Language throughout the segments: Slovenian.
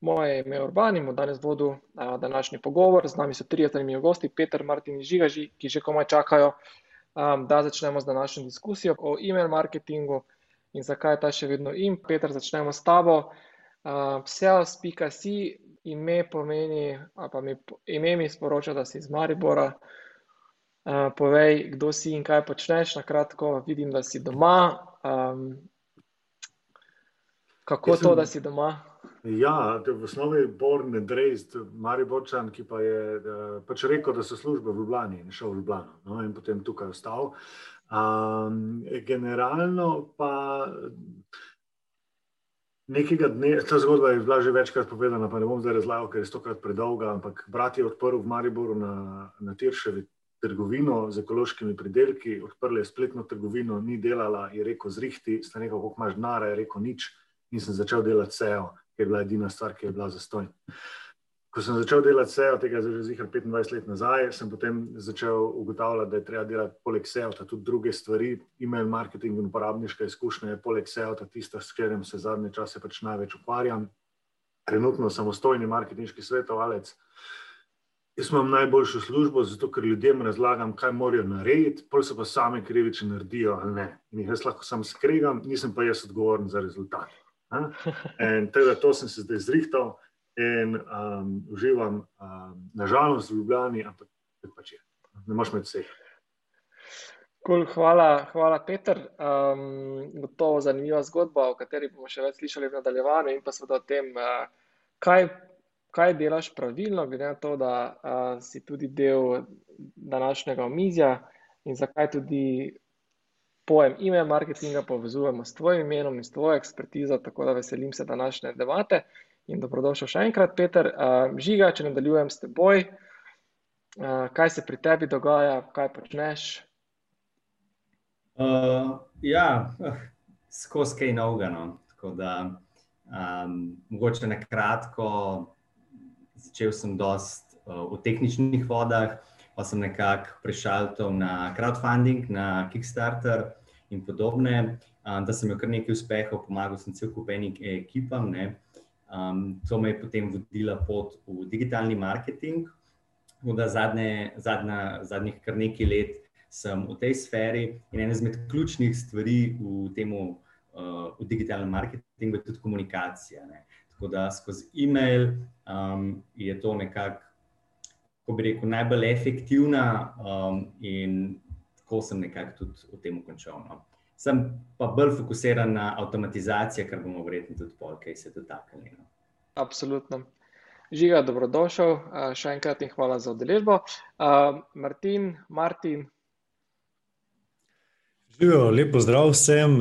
Moje ime je Urban in bom danes vodil uh, današnji pogovor. Z nami so tri zanimivi gosti, Peter, Martin in Žiga, ki že komaj čakajo, um, da začnemo z današnjo diskusijo o e-mail marketingu in zakaj je ta še vedno in. Peter, začnemo s tabo. Sales.si ime pomeni, pa mi, ime mi sporoča, da si iz Maribora. Uh, povej, kdo si in kaj počneš. Na kratko, vidim, da si doma. Um, kako sem, to, da si doma? Ja, v osnovi je Born Raised, Mariborčan, ki pa je pač rekel, da so službe v Ljubljani in šel v Ljubljano no, in potem tukaj ostal. Um, generalno pa nekega dne, ta zgodba je bila že večkrat povedana, pa ne bom zdaj razlagal, ker je stokrat predolga, ampak brat je odprl v Mariboru na, na Tirševi trgovino z ekološkimi pridelki, odprl je spletno trgovino, ni delala, je rekel zrihti, sta nekaj, koliko imaš denara, je rekel nič. In sem začel delati SEO ki je bila edina stvar, ki je bila zastojna. Ko sem začel delati SEO, tega je že 25 let nazaj, sem potem začel ugotavljati, da je treba delati poleg SEO tudi druge stvari. E-mail marketing in uporabniška izkušnja je poleg SEO tista, s katerim se zadnje čase pač največ ukvarjam. Trenutno samostojni marketinški svetovalec. Jaz imam najboljšo službo, zato ker ljudem razlagam, kaj morajo narediti, pol so pa sami krivi, če naredijo ali ne. In jaz lahko sam skregam, nisem pa jaz odgovoren za rezultat. In tega, to sem se zdaj zrihtal in um, uživam, um, nažalost, v Ljubljani, ampak pač je. Ne moreš med vseh. Cool, hvala, hvala, Peter. Um, gotovo zanimiva zgodba, o kateri bomo še več slišali v nadaljevanju, in pa seveda o tem, uh, kaj, kaj delaš pravilno, glede na to, da uh, si tudi del današnjega omizja in zakaj tudi pojem ime marketinga povezujemo s tvojim imenom in s tvojo ekspertizo, tako da veselim se današnje debate in dobrodošel še enkrat, Peter. Žiga, če nadaljujem s teboj, kaj se pri tebi dogaja, kaj počneš? Uh, ja, skozi kaj novega. No. Tako da, um, mogoče na kratko, začel sem dost uh, v tehničnih vodah pa sem nekako prešaltil na crowdfunding, na Kickstarter in podobne, da sem imel kar nekaj uspehov, pomagal sem cel kup enim ekipam. Um, to me je potem vodila pot v digitalni marketing. Da zadnje, zadnja, zadnjih kar nekaj let sem v tej sferi in ena izmed ključnih stvari v, temu, uh, v digitalnem marketingu je tudi komunikacija. Ne. Tako da skozi e-mail um, je to nekako ko bi rekel, najbolj efektivna, um, in tako sem nekako tudi v tem končal. No. Sem pa bolj fokusiran na avtomatizacijo, kar bomo verjetno tudi polkaj se dotaknili. No. Absolutno. Žiga, dobrodošel, uh, še enkrat in hvala za udeležbo. Uh, Martin, Martin. Živijo, lepo zdrav vsem.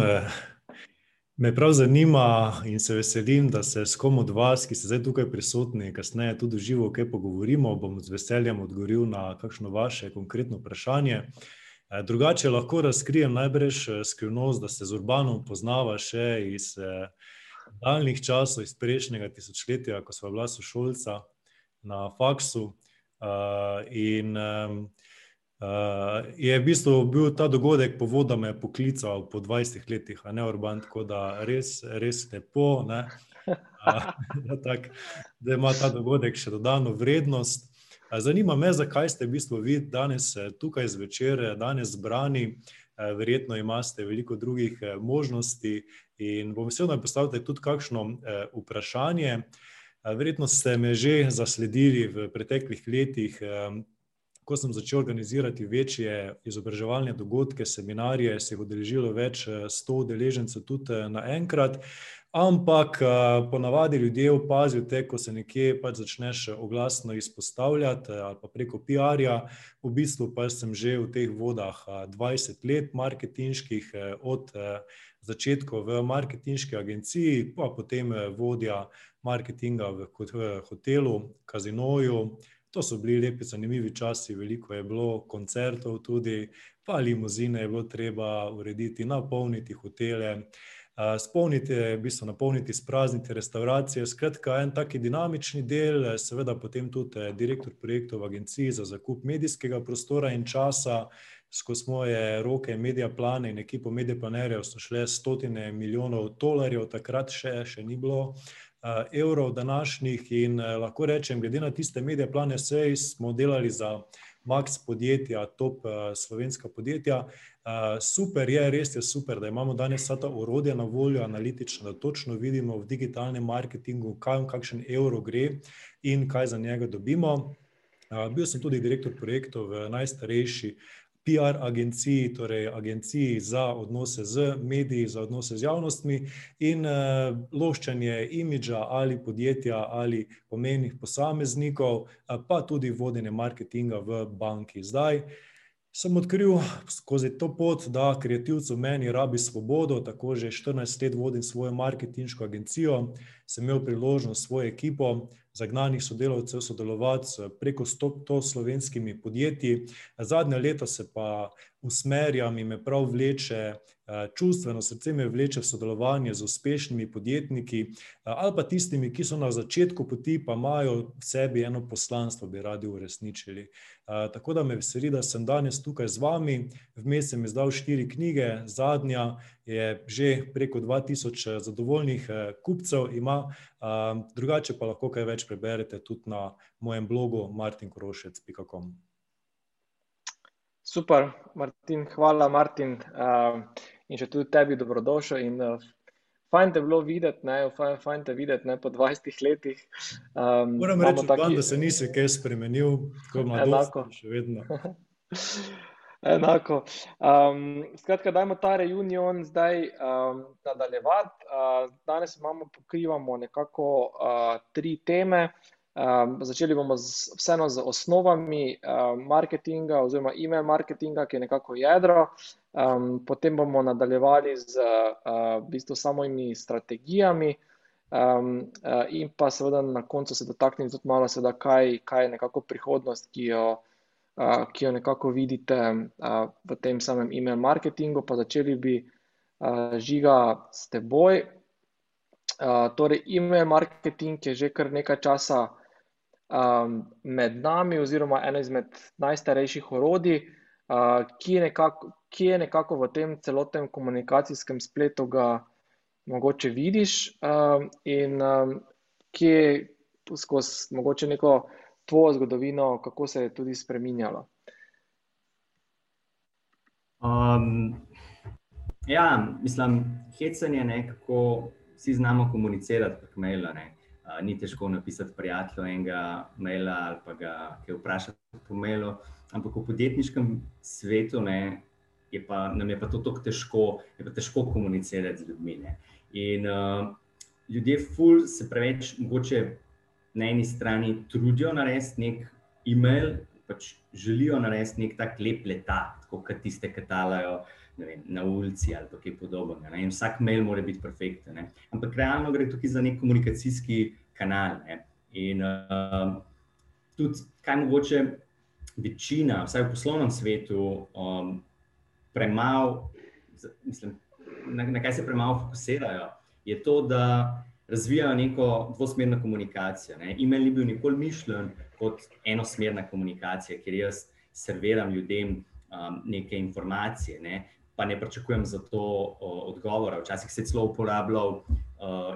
Me prav zanima in se veselim, da se s kom od vas, ki ste zdaj tukaj prisotni, kasneje tudi živo, kaj pogovorimo. Bom z veseljem odgovoril na kakšno vaše konkretno vprašanje. Eh, drugače lahko razkrijem najbrž eh, skrivnost, da se z Urbanom poznava še iz eh, daljnih časov, iz prejšnjega tisočletja, ko smo bila sošolca na faksu. In je v bistvu bil ta dogodek povod, da me je poklical po 20 letih, a ne urban, tako da res, res lepo, uh, da, tak, da ima ta dogodek še dodano vrednost. Uh, zanima me, zakaj ste v bistvu vi danes eh, tukaj zvečer, danes zbrani. Verjetno imate veliko drugih možnosti in bom vesel, da mi postavite tudi kakšno vprašanje. Verjetno ste me že zasledili v preteklih letih. Ko sem začel organizirati večje izobraževalne dogodke, seminarije, se je udeležilo več sto udeležencev tudi naenkrat. Ampak ponavadi ljudje opazijo te, ko se nekje pač začneš oglasno izpostavljati ali pa preko PR-ja. V bistvu pa sem že v teh vodah 20 let marketinških, od začetkov v marketinški agenciji, pa potem vodja marketinga v hotelu, kazinoju. To so bili lepi, zanimivi časi, veliko je bilo koncertov tudi, pa limuzine je bilo treba urediti, napolniti hotele, spolniti, v bistvu napolniti, izprazniti restavracije. Skratka, en tak dinamični del, seveda potem tudi direktor projektov v Agenciji za zakup medijskega prostora in časa. Skozi moje roke Mediaplane in ekipo Mediaplanerjev so šle stotine milijonov tolarjev, takrat še, še ni bilo evrov današnjih, in lahko rečem, glede na tiste Mediaplane, saj smo delali za Max podjetja, top slovenska podjetja. Super je, res je super, da imamo danes vsa ta orodja na voljo, analitična, da točno vidimo v digitalnem marketingu, kam kakšen evro gre in kaj za njega dobimo. bil sem tudi direktor projektov v najstarejši piar agenciji, torej agenciji za odnose z mediji, za odnose z javnostmi, in loščenje imidža ali podjetja ali pomembnih posameznikov, pa tudi vodenje marketinga v banki. Zdaj sem odkril skozi to pot, da kreativec v meni rabi svobodo, tako že štirinajst let vodim svojo marketinško agencijo. Sem imel priložnost s svojo ekipo zagnanih sodelavcev sodelovati preko sto slovenskimi podjetji. Zadnja leta se pa usmerjam in me prav vleče, čustveno srce me vleče v sodelovanje z uspešnimi podjetniki, ali pa tistimi, ki so na začetku poti, pa imajo v sebi eno poslanstvo, bi radi uresničili. tako da me veseli, da sem danes tukaj z vami, vmes sem izdal štiri knjige, zadnja je že preko dva tisoč zadovoljnih kupcev ima, drugače pa lahko kaj več preberete tudi na mojem blogu martinkorošec pika com. Super, Martin, hvala, Martin, in še tudi tebi dobrodošel in, fajn te je bilo videti, ne, fajn te je videti, ne, po dvajsetih letih, Moram reči, da se nisi kaj spremenil, tako mladosten si še vedno. Enako, skratka, dajmo ta reunion zdaj, nadaljevati, danes imamo, pokrivamo nekako, tri teme. začeli bomo z, vseeno z osnovami, marketinga oziroma email marketinga, ki je nekako jedro, potem bomo nadaljevali z, v bistvu samimi strategijami, in pa seveda na koncu se dotaknili tudi malo seveda, kaj, kaj je nekako prihodnost, ki jo, ki jo nekako vidite, v tem samem email marketingu, pa začeli bi, Žiga, s teboj. torej email marketing je že kar nekaj časa, med nami oziroma eno izmed najstarejših orodij, ki nekako, kje nekako v tem celotnem komunikacijskem spletu ga mogoče vidiš, in, kje skozi mogoče neko tvojo zgodovino, kako se je tudi spreminjalo? ja, mislim, hecanje, ne, kako vsi znamo komunicirati prek maila, ne. ni težko napisati prijatelju enega maila ali pa ga vprašati po mailu, ampak v podjetniškem svetu, ne, je pa, nam je pa to tako težko, je pa težko komunicirati z ljudmi, ne. In, ljudje ful se preveč mogoče na eni strani trudijo narediti neki email, pač želijo narediti neki tak lep letak, tako kot tiste, ke talajo, vem, na ulici ali kaj podobnega, ne, in vsak mail mora biti perfekten, ne. Ampak realno gre tukaj za neki komunikacijski kanal, ne. In, tudi kaj mogoče večina, vsaj v poslovnem svetu, premalo mislim, na, na kaj se premalo fokusirajo, je to, da razvijajo neko dvosmerno komunikacijo, ne, email ni bil nikoli mišljen kot enosmerna komunikacija, kjer jaz serviram ljudem, neke informacije, ne, pa ne pričakujem za to, odgovora, včasih se je celo uporabljal,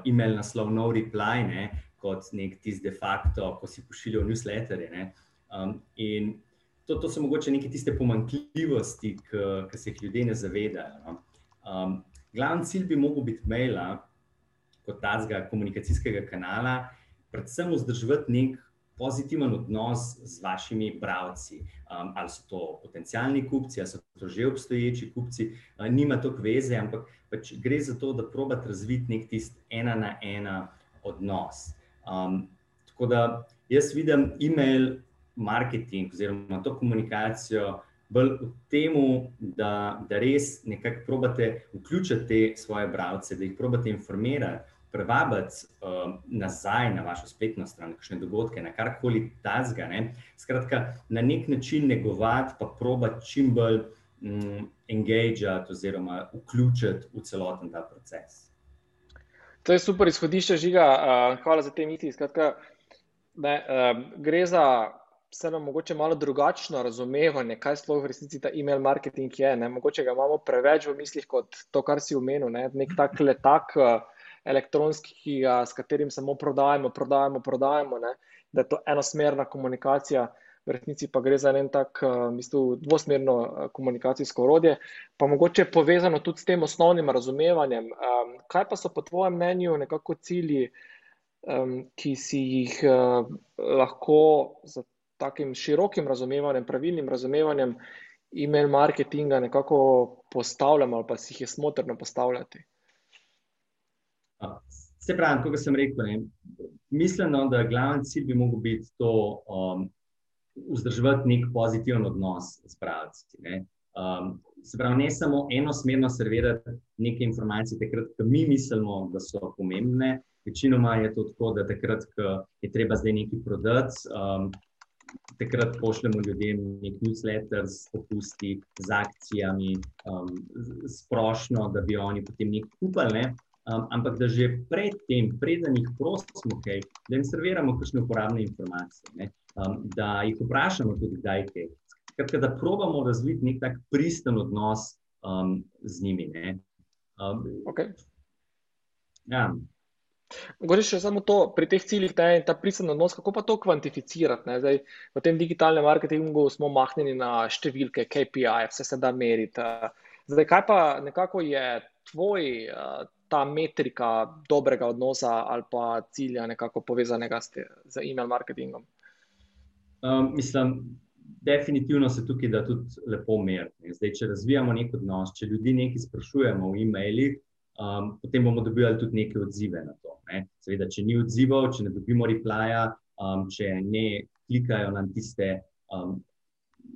email naslov no reply, ne, kot neki tisti de facto, ko si pošiljal newsletterje, ne. in to, to so mogoče neke tiste pomanjkljivosti, ke, ke se jih ljudje ne zavedajo, no. glavni cilj bi mogel biti maila kot takega komunikacijskega kanala predvsem vzdrževati neki pozitiven odnos z vašimi bralci. Um, ali so to potencijalni kupci, ali so to že obstoječi kupci, uh, nima to kveze, ampak pač gre za to, da probate razviti nek tisti ena na ena odnos. Um, tako da jaz vidim e-mail marketing oziroma to komunikacijo bolj v tem, da, da res nekako probate vključiti te svoje bralce, da jih probate informirati privabiti uh, nazaj na vašo spletno stran, kakšne dogodke, na karkoli tazga. Ne? Skratka, na nek način negovati, pa probati čim bolj um, engagati oziroma vključiti v celoten ta proces. To je super izhodišče, žiga. Uh, hvala za te misli. Skratka, ne, uh, gre za. Vse nam mogoče malo drugačno razumevanje, kaj sploh v resnici ta e-mail marketing je. Ne? Mogoče ga imamo preveč v mislih kot to, kar si omenil. Ne? Nek tak letak, uh, elektronski, ki ga, s katerim samo prodajemo, prodajemo, prodajemo, ne? da je to enosmerna komunikacija, v resnici pa gre za en tak, v eh, dvosmerno eh, komunikacijsko orodje, pa mogoče povezano tudi s tem osnovnim razumevanjem. Um, kaj pa so po tvojem mnenju nekako cilji, um, ki si jih lahko z takim širokim razumevanjem, pravilnim razumevanjem e-mail marketinga nekako postavljamo ali pa si jih je smotrno postavljati? Se pravi, kot sem rekel, ne, mislim, no, da glavni cilj bi lahko bil to, um, vzdrževati nek pozitiven odnos s pravci. Ne. Um, se pravi, ne samo enosmerno servirati neke informacije, takrat, ko mi mislimo, da so pomembne. Večinoma je to tako, da takrat, ko je treba zdaj nekaj prodati, um, takrat pošljemo ljudem nek newsletter s popusti, z akcijami, um, sprošno, da bi oni potem nekaj kupili. Ne um, ampak da že predtem, preden jih prosimo, okay, da jim serviramo kakšne uporabne informacije, um, da jih vprašamo tudi, kdaj kaj. Skratka, da probamo razviti nek tak pristen odnos um, z njimi. Um, okay. ja. Govorim še samo to, pri teh ciljih, je ta pristen odnos, kako pa to kvantificirati. Zdaj, v tem digitalnem marketingu smo mahnjeni na številke, KPI, vse se da meriti. Zdaj, kaj pa nekako je tvoj ta metrika dobrega odnosa ali pa cilja, nekako povezanega s, te, z e-mail marketingom? Um, mislim, definitivno se tukaj da tudi lepo meriti. Zdaj, če razvijamo nek odnos, če ljudi nekaj sprašujemo v e-mailih, um, potem bomo dobili tudi neke odzive na to. Ne? Seveda, če ni odzivov, če ne dobimo replaja, um, če ne klikajo na tiste. Um,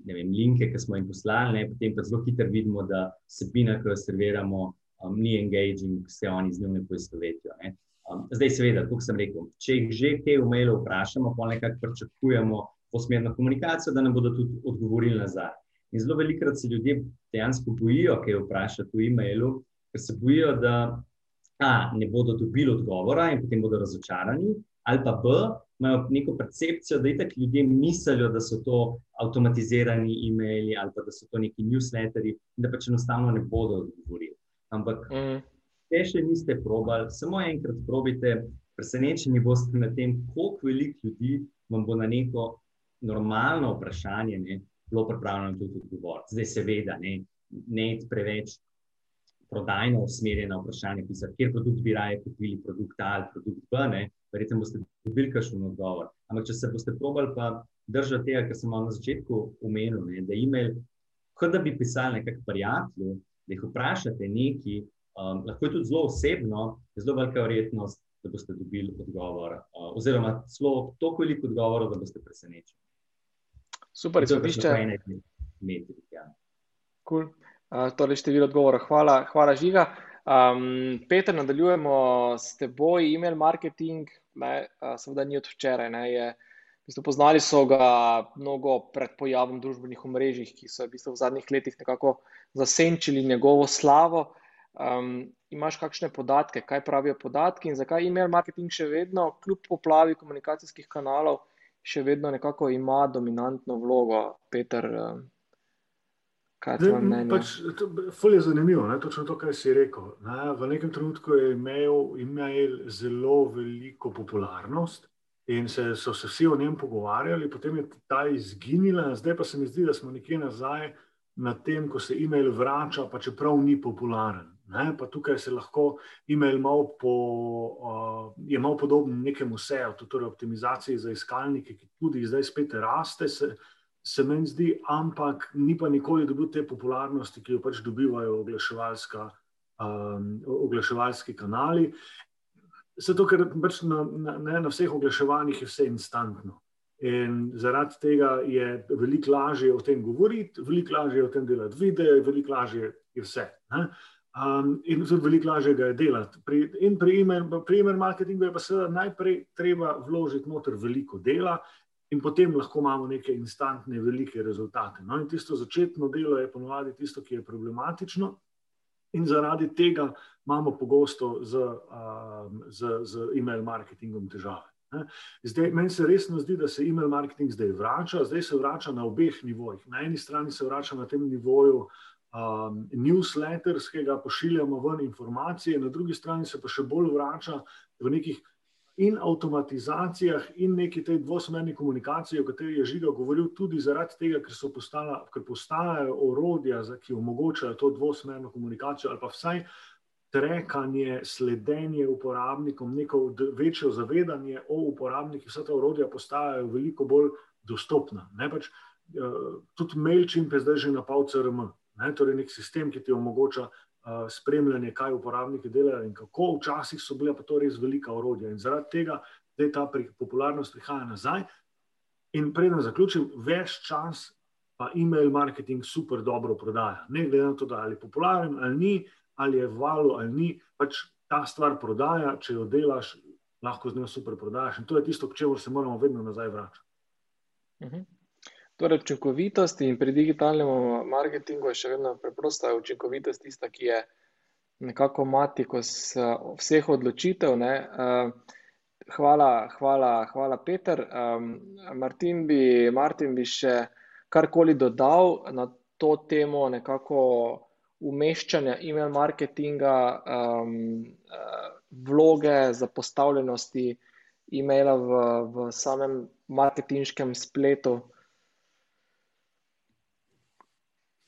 Vem, linke, ki smo jim poslali, ne, potem pa zelo hitro vidimo, da vsebina, ki jo serviramo, um, ni engaging, se oni z njim ne poistovetijo. Ne. Um, zdaj, seveda, kot sem rekel, če jih že te umele vprašamo, pa nekako pričakujemo posmerno komunikacijo, da nam bodo tudi odgovorili nazaj. In zelo velikrat se ljudje dejansko bojijo, kaj vprašati v e-mailu, ker se bojijo, da a, ne bodo dobili odgovora in potem bodo razočarani, ali pa b, imajo neko percepcijo, da itak ljudje mislijo, da so to avtomatizirani e-maili ali pa da so to neki newsletteri in da pač enostavno ne bodo odgovorili. Ampak, mm. če še niste probali, samo enkrat probite, presenečeni boste nad tem, koliko veliko ljudi vam bo na neko normalno vprašanje ne, bilo pripravljeno tudi odgovoriti. Zdaj, seveda, ne, ne preveč prodajno usmerjeno vprašanje, pisati, kjer produkt bi raje kupili, produkt A ali produkt B, ne, verjetno boste dobili kakšen odgovor. Ampak, če se boste probali pa držati tega, kar sem vam na začetku omenil, ne, da e-mail, kot da bi pisali nekako prijatelju, da jih vprašate nekaj, um, lahko je tudi zelo osebno, je zelo velika verjetnost, da boste dobili odgovor, uh, oziroma zelo toliko veliko odgovorov, da boste presenečeni. Super, izhodišče. Ja. Cool. Torej, število odgovorov. Hvala, hvala Žiga. Um, Peter, nadaljujemo s teboj, e-mail marketing, ne, seveda ni od včeraj. Ne, je, v bistvu poznali so ga mnogo pred pojavom družbenih omrežij, ki so v, bistvu v zadnjih letih nekako zasenčili njegovo slavo. Um, imaš kakšne podatke, kaj pravijo podatki in zakaj e-mail marketing še vedno, kljub poplavi komunikacijskih kanalov, še vedno nekako ima dominantno vlogo, Peter? Um, mnenje? Pač, to je zanimivo, ne? točno to, kar si rekel. Ne? V nekem trenutku je imel e-mail zelo veliko popularnost. In se, so se vsi o njem pogovarjali, potem je ta izginila, zdaj pa se mi zdi, da smo nekje nazaj, uh, na tem, ko se e-mail vrača, pa čeprav ni popularen. Ne? Pa tukaj se lahko e-mail malo po, uh, je malo podoben nekemu SEO, torej optimizaciji za iskalnike, ki tudi zdaj spet raste, se, se meni zdi, ampak ni pa nikoli dobil te popularnosti, ki jo pač dobivajo oglaševalska, um, oglaševalski kanali. Zato, ker pač na, na, na vseh oglaševanjih je vse instantno. In zaradi tega je veliko lažje o tem govoriti, veliko lažje je o tem delati video, veliko lažje je vse. Ne? Um, in tudi veliko lažje ga je delati. Pri, in pri email marketingu je pa seveda najprej treba vložiti noter veliko dela, in potem lahko imamo neke instantne, velike rezultate. No, in tisto začetno delo je ponovadi tisto, ki je problematično, in zaradi tega imamo pogosto z, um, z, z email marketingom težave. Zdaj, meni se resno zdi, da se email marketing zdaj vrača, zdaj se vrača na obeh nivojih. Na eni strani se vrača na tem nivoju, um, newsletterskega, pošiljamo ven informacije, na drugi strani se pa še bolj vrača v nekih in avtomatizacijah, in neki tej dvosmerni komunikaciji, o kateri je Žiga govoril, tudi zaradi tega, ker, postala, ker postajajo orodja, ki omogočajo to dvosmerno komunikacijo, ali pa vsaj trekanje, sledenje uporabnikom, neko večjo zavedanje o uporabnikih, vsa ta orodja postajajo veliko bolj dostopna. Ne pač, uh, tudi MailChimp je zdaj že napal CRM. Ne, torej, nek sistem, ki ti omogoča spremljanje, kaj uporabniki delajo in kako. Včasih so bile pa to res velika orodja in zaradi tega zdaj ta pri, popularnost prihaja nazaj. In preden zaključim, več čas pa e-mail marketing super dobro prodaja. Ne glede na to, da ali je popularen ali ni, ali je valu ali ni, pač ta stvar prodaja, če jo delaš, lahko z njo super prodajaš. In to je tisto, k čemu se moramo vedno nazaj vračati. Uh mhm. -huh. Torej, učinkovitost in pri digitalnem marketingu je še vedno preprosta. Učinkovitost tista, ki je nekako matikos vseh odločitev. Ne. Hvala, hvala, hvala, Peter. Martin bi, Martin bi še karkoli dodal na to temo, nekako umeščanja e-mail marketinga, vloge za postavljenosti e-maila v, v samem marketinškem spletu.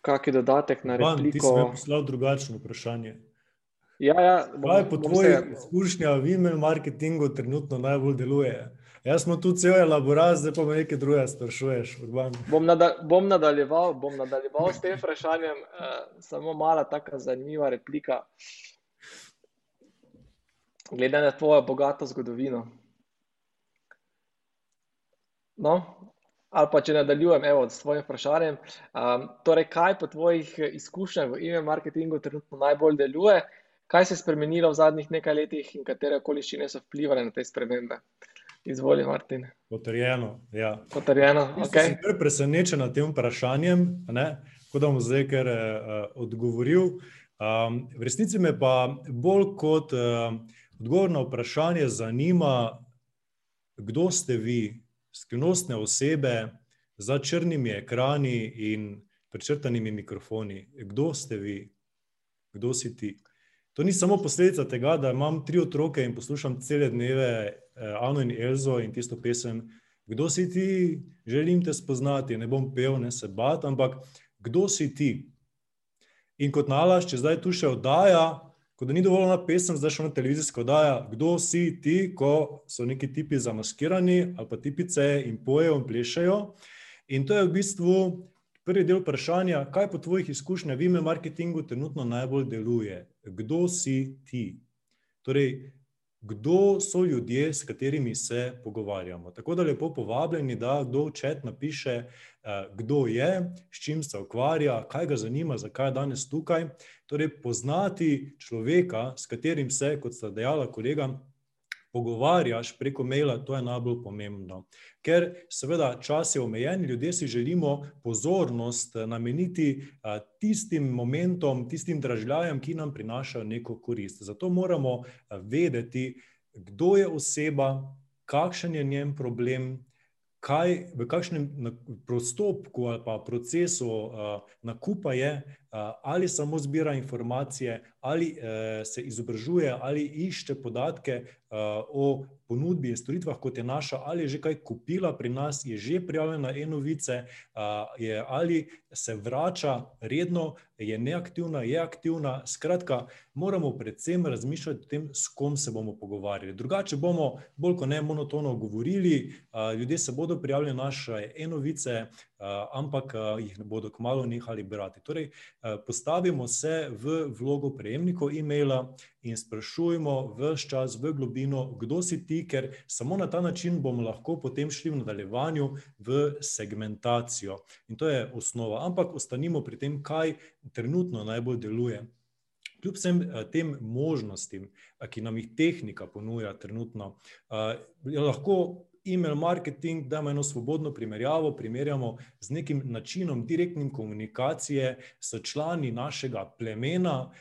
Kakšen dodatek na repliko. Ban, ti si poslal drugačno vprašanje. Ja, ja, bom, Kaj po tvojih izkušnjah v email marketingu trenutno najbolj deluje? Jaz smo tu cel elaborat, zdaj pa me nekaj drugega sprašuješ. Bom, nada, bom, nadaljeval, bom nadaljeval s tem vprašanjem, uh, samo mala taka zanimiva replika. Glede na tvojo bogato zgodovino. No, ali pa če nadaljujem evo, s svojim vprašanjem. Um, torej, kaj po tvojih izkušnjah v e-mail marketingu trenutno najbolj deluje, kaj se je spremenilo v zadnjih nekaj letih in katere okoliščine so vplivali na te spremembe? Izvoli, Martin. Potrjeno. Ja. Potrjeno. Okay. Sem kar presenečen nad tem vprašanjem, tako da bom zdaj kar uh, odgovoril. Um, v resnici me pa bolj kot uh, odgovor na vprašanje zanima, kdo ste vi, skrivnostne osebe za črnimi ekrani in prečrtanimi mikrofoni. Kdo ste vi? Kdo si ti? To ni samo posledica tega, da imam tri otroke in poslušam cele dneve eh, Ano in Elzo in tisto pesem. Kdo si ti? Želim te spoznati, ne bom pel, ne se bat, ampak kdo si ti? In kot nalaž, če zdaj tu še oddaja, Ko da ni dovolj na pesem, zdaj še na televizijsko oddaja, kdo si ti, ko so neki tipi zamaskirani ali pa tipice in pojejo in plešajo. In to je v bistvu prvi del vprašanja, kaj po tvojih izkušnjah v ime marketingu trenutno najbolj deluje. Kdo si ti? Torej, kdo so ljudje, s katerimi se pogovarjamo. Tako da lepo povabljeni, da kdo v čat napiše, eh, kdo je, s čim se ukvarja, kaj ga zanima, zakaj je danes tukaj. Torej, poznati človeka, s katerim se, kot sta dejala kolega, pogovarjaš preko maila, to je najbolj pomembno. Ker seveda čas je omejen, ljudje si želimo pozornost eh, nameniti eh, tistim momentom, tistim dražljajem, ki nam prinašajo neko korist. Zato moramo eh, vedeti, kdo je oseba, kakšen je njen problem, kaj, v kakšnem postopku ali pa procesu uh, nakupa je, ali samo zbira informacije, ali se izobražuje, ali išče podatke o ponudbi in storitvah, kot je naša, ali je že kaj kupila pri nas, je že prijavljena na e-novice, ali se vrača redno, je neaktivna, je aktivna. Skratka, moramo predvsem razmišljati o tem, s kom se bomo pogovarjali. Drugače bomo bolj kot ne monotono govorili, ljudje se bodo prijavili na naše e-novice, ampak jih ne bodo kmalo nehali brati. Torej, postavimo se v vlogo prejemnikov e-maila in sprašujmo vse čas v globino, kdo si ti, ker samo na ta način bomo lahko potem šli v nadaljevanju v segmentacijo. In to je osnova. Ampak ostanimo pri tem, kaj trenutno najbolj deluje. Kljub vsem tem možnostim, ki nam jih tehnika ponuja trenutno, lahko e-mail marketing, dajmo eno svobodno primerjavo, primerjamo z nekim načinom direktne komunikacije s člani našega plemena.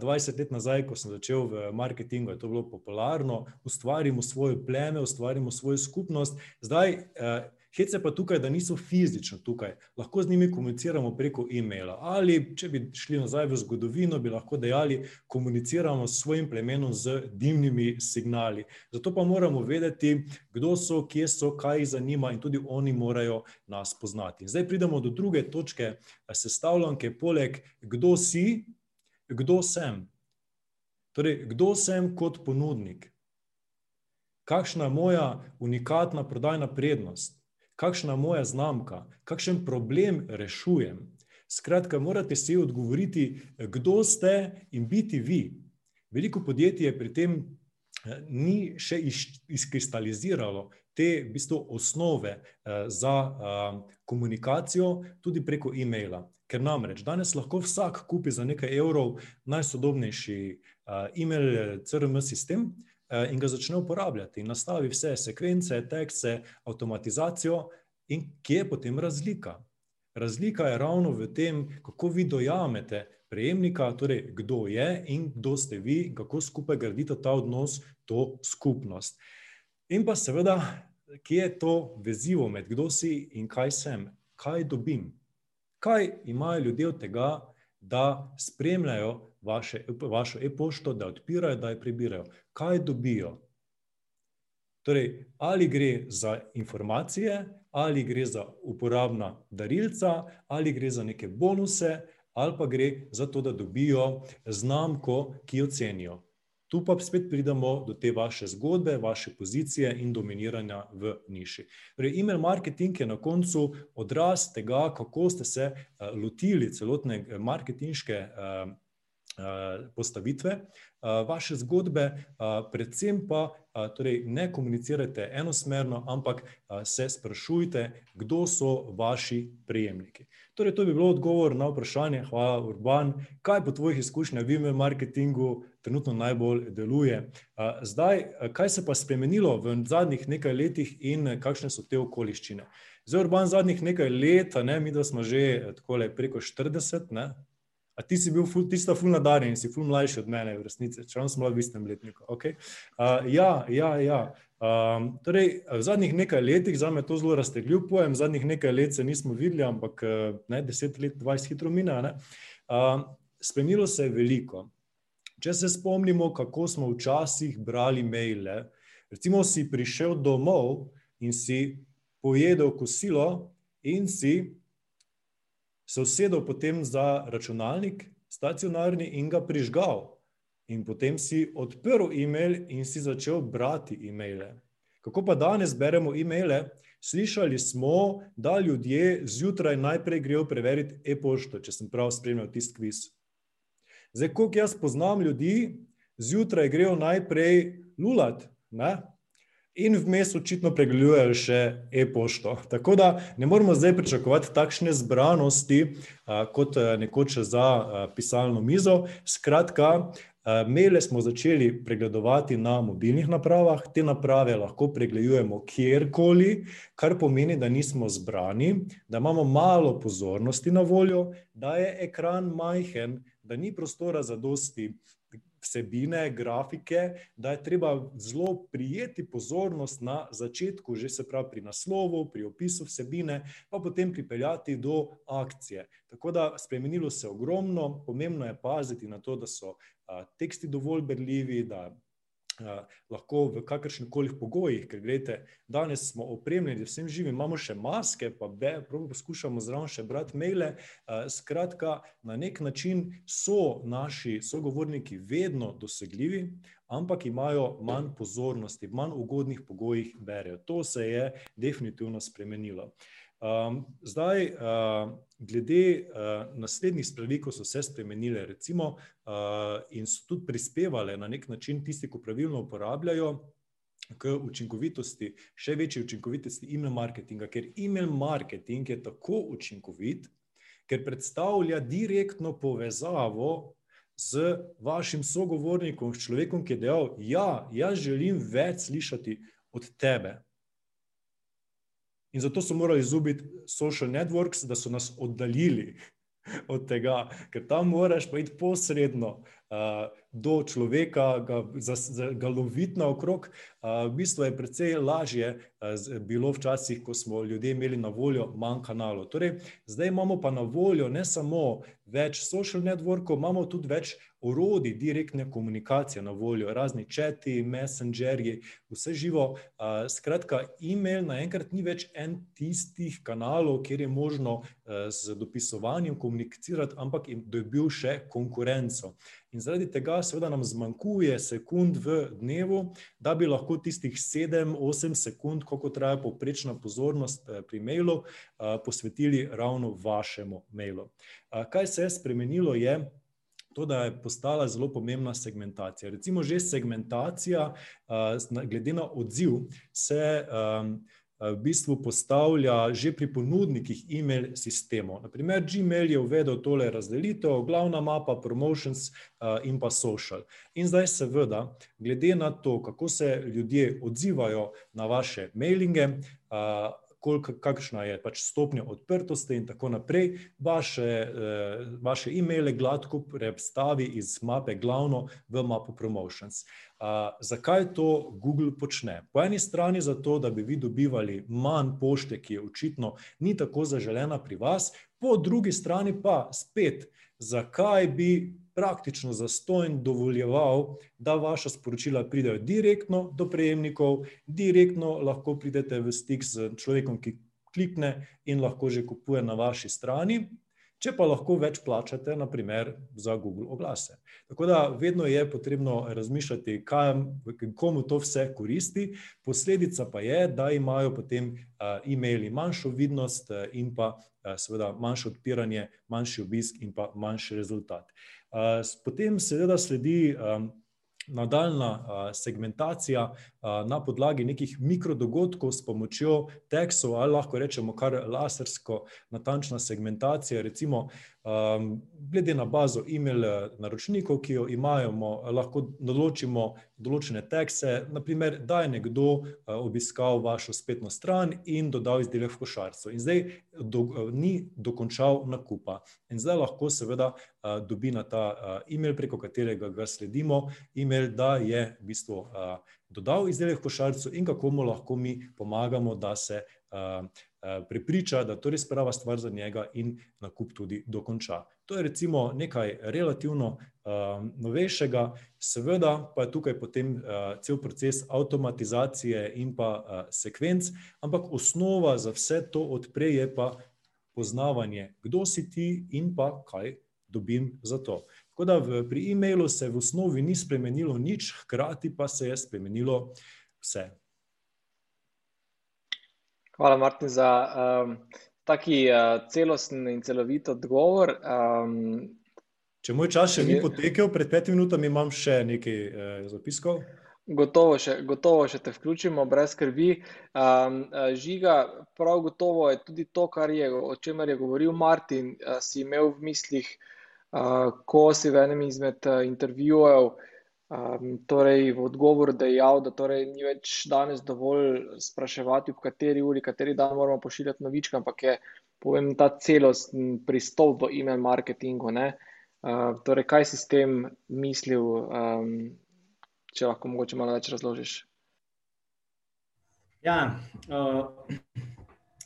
Dvajset let nazaj, ko sem začel v marketingu, je to bilo popularno, ustvarimo svoje pleme, ustvarimo svojo skupnost. Zdaj, hec je pa tukaj, da niso fizično tukaj, lahko z njimi komuniciramo preko e-maila. Ali če bi šli nazaj v zgodovino, bi lahko dejali: komuniciramo s svojim plemenom z dimnimi signali. Zato pa moramo vedeti, kdo so, kje so, kaj jih zanima, in tudi oni morajo nas poznati. Zdaj pridemo do druge točke sestavljanke, poleg kdo si, kdo sem. Torej, kdo sem kot ponudnik? Kakšna je moja unikatna prodajna prednost? Kakšna je moja znamka? Kakšen problem rešujem? Skratka, morate si odgovoriti, kdo ste, in biti vi. Veliko podjetij pri tem ni še izkristaliziralo te v bistvu osnove za komunikacijo tudi preko e-maila. Ker namreč danes lahko vsak kupi za nekaj evrov najsodobnejši e-mail CRM sistem in ga začne uporabljati. In nastavi vse sekvence, tekste, avtomatizacijo. In kje je potem razlika? Razlika je ravno v tem, kako vi dojamete prejemnika, torej kdo je in kdo ste vi, kako skupaj gradite ta odnos, to skupnost. In pa seveda, kje je to vezivo med kdo si in kaj sem, kaj dobim. Kaj imajo ljudje od tega, da spremljajo vaše, vašo e-pošto, da odpirajo, da jo prebirajo? Kaj dobijo? Torej, ali gre za informacije, ali gre za uporabna darilca, ali gre za neke bonuse, ali pa gre za to, da dobijo znamko, ki jo cenijo. Tu pa spet pridemo do te vaše zgodbe, vaše pozicije in dominiranja v niši. Torej email marketing je na koncu odraz tega, kako ste se lotili celotne marketinške postavitve vaše zgodbe, predvsem pa torej ne komunicirajte enosmerno, ampak se sprašujte, kdo so vaši prejemniki. Torej to bi bil odgovor na vprašanje, hvala, Urban. Kaj po tvojih izkušnjah v email marketingu trenutno najbolj deluje? Zdaj, kaj se pa spremenilo v zadnjih nekaj letih in kakšne so te okoliščine? Zdaj, Urban, zadnjih nekaj let, ne, midva sva že takole preko štirideset, ne, a ti si bil ful, ti sta ful nadarjeni, si ful mlajši od mene v resnici, čeprav sva v istem letniku, okej. ja, ja, ja. torej v zadnjih nekaj letih, zame je to zelo raztegljiv pojem, zadnjih nekaj let se nismo videli, ampak, ne, deset let, dvajset hitro mine, a ne. spremenilo se je veliko. Če se spomnimo, kako smo včasih brali maile, recimo si prišel domov in si pojedel kosilo in si se usedel potem za računalnik stacionarni in ga prižgal. In potem si odprl email in si začel brati emaile. Kako pa danes beremo emaile? Slišali smo, da ljudje zjutraj najprej grejo preverit e-pošto, če sem prav spremljal tisti kviz. Zdaj, koliko jaz poznam ljudi, zjutraj grejo najprej lulat, ne, in vmes očitno pregledujejo še e-pošto. Tako da ne moremo zdaj pričakovati takšne zbranosti, kot nekoč za pisalno mizo. Skratka, maile smo začeli pregledovati na mobilnih napravah, te naprave lahko pregledujemo kjerkoli, kar pomeni, da nismo zbrani, da imamo malo pozornosti na voljo, da je ekran majhen, da ni prostora zadosti vsebine, grafike, da je treba zelo prijeti pozornost na začetku, že se pravi pri naslovu, pri opisu vsebine, pa potem pripeljati do akcije. Tako da spremenilo se ogromno, pomembno je paziti na to, da so a, teksti dovolj berljivi, da lahko v kakršnih koli pogojih, ker gledite, danes smo opremljeni, vsem živim, imamo še maske, pa be, poskušamo zraven še brati maile. Skratka, na nek način so naši sogovorniki vedno dosegljivi, ampak imajo manj pozornosti, v manj ugodnih pogojih berejo. To se je definitivno spremenilo. Um, zdaj, uh, glede uh, naslednjih stvari, ko so se spremenile, recimo, uh, in so tudi prispevale na nek način, tisti, ki pravilno uporabljajo. K učinkovitosti, še večji učinkovitosti e-mail marketinga, ker e-mail marketing je tako učinkovit, ker predstavlja direktno povezavo z vašim sogovornikom, s človekom, ki je dejal: Ja, jaz želim več slišati od tebe. In zato so morali izubiti social networks, da so nas oddaljili od tega, ker tam moraš pa iti posredno uh, do človeka, ga, za, za, ga loviti naokrog. Uh, v bistvu je precej lažje uh, bilo včasih, ko smo ljudje imeli na voljo manj kanalov. Torej, zdaj imamo pa na voljo ne samo več social networkov, imamo tudi več orodij direktne komunikacije na voljo, razni četi, messengerji, vse živo. Skratka, e-mail naenkrat ni več en tistih kanalov, kjer je možno z dopisovanjem komunicirati, ampak je dobil še konkurenco. In zaradi tega, seveda, nam zmanjkuje sekund v dnevu, da bi lahko tistih 7-8 sekund, koliko traja poprečna pozornost pri mailu, posvetili ravno vašemu mailu. Kaj se je spremenilo, je, to, da je postala zelo pomembna segmentacija. Recimo, že segmentacija, glede na odziv, se v bistvu postavlja že pri ponudnikih e-mail sistemov. Naprimer, Gmail je uvedel tole razdelitev, glavna mapa, promotions in pa social. In zdaj, seveda, glede na to, kako se ljudje odzivajo na vaše mailinge, kakšna je pač stopnja odprtosti in tako naprej, vaše, eh, vaše e-maile gladko predstavi iz mape glavno v mapo promotions. Uh, zakaj to Google počne? Po eni strani zato, da bi vi dobivali manj pošte, ki je očitno ni tako zaželena pri vas, po drugi strani pa spet, zakaj bi praktično zastojn dovoljeval, da vaša sporočila pridejo direktno do prejemnikov, direktno lahko pridete v stik z človekom, ki klikne in lahko že kupuje na vaši strani. Če pa lahko več plačate, naprimer za Google oglase. Tako da vedno je potrebno razmišljati, kaj, komu to vse koristi. Posledica pa je, da imajo potem e-maili manjšo vidnost in pa seveda manjše odpiranje, manjši obisk in pa manjši rezultat. Uh, Potem seveda sledi nadaljna segmentacija na podlagi nekih mikrodogodkov s pomočjo teksov ali lahko rečemo kar lasersko natančna segmentacija, recimo Um, glede na bazo e-mail eh, naročnikov, ki jo imamo, lahko določimo določene tekste. Naprimer, da je nekdo uh, obiskal vašo spletno stran in dodal izdelek v košarico, in zdaj do, uh, ni dokončal nakupa. In zdaj lahko, seveda, uh, dobi na ta uh, e-mail, preko katerega ga sledimo, e-mail, da je v bistvu uh, dodal izdelek v košarico in kako mu lahko mi pomagamo, da se. Uh, Eh, prepriča, da to res prava stvar za njega in nakup tudi dokonča. To je recimo nekaj relativno uh, novejšega, seveda pa je tukaj potem uh, cel proces avtomatizacije in pa uh, sekvenc, ampak osnova za vse to odprej je pa poznavanje, kdo si ti in pa kaj dobim za to. Tako da v, pri e-mailu se v osnovi ni spremenilo nič, hkrati pa se je spremenilo vse. Hvala, Martin, za um, taki uh, celosten in celovit odgovor. Um, Če moj čas še ni potekel, pred petimi minutami imam še nekaj uh, zapiskov. Gotovo še, gotovo še te vključimo, brez skrbi. Um, žiga, prav gotovo je tudi to, je, o čemer je govoril Martin, uh, si imel v mislih, uh, ko si v enem izmed uh, intervjujev uh, Um, torej, v odgovor dejal, da torej ni več danes dovolj spraševati, v kateri uri, kateri dan moramo pošiljati novičke, ampak je povem, ta celosten pristop v e-mail marketingu. Uh, torej, kaj si s tem mislil, um, če lahko mogoče malo več razložiš? Ja, uh,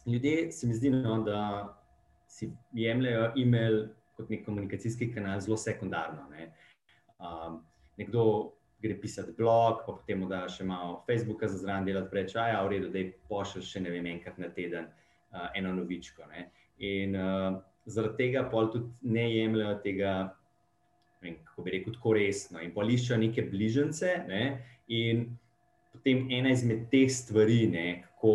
ljudje se mi zdi, no, da si jemljajo e-mail kot nek komunikacijski kanal zelo sekundarno. Ne. Um, nekdo gre pisati blog, pa potem da še malo Facebooka za zraven delati, reče: A, v redu, da je pošilj še ne vem, enkrat na teden uh, eno novičko. Ne. In uh, zaradi tega pol tudi ne jemljajo tega, vem, kako bi rekel, tako resno in poliščajo neke bližnjice. Ne, in potem ena izmed teh stvari, ne, kako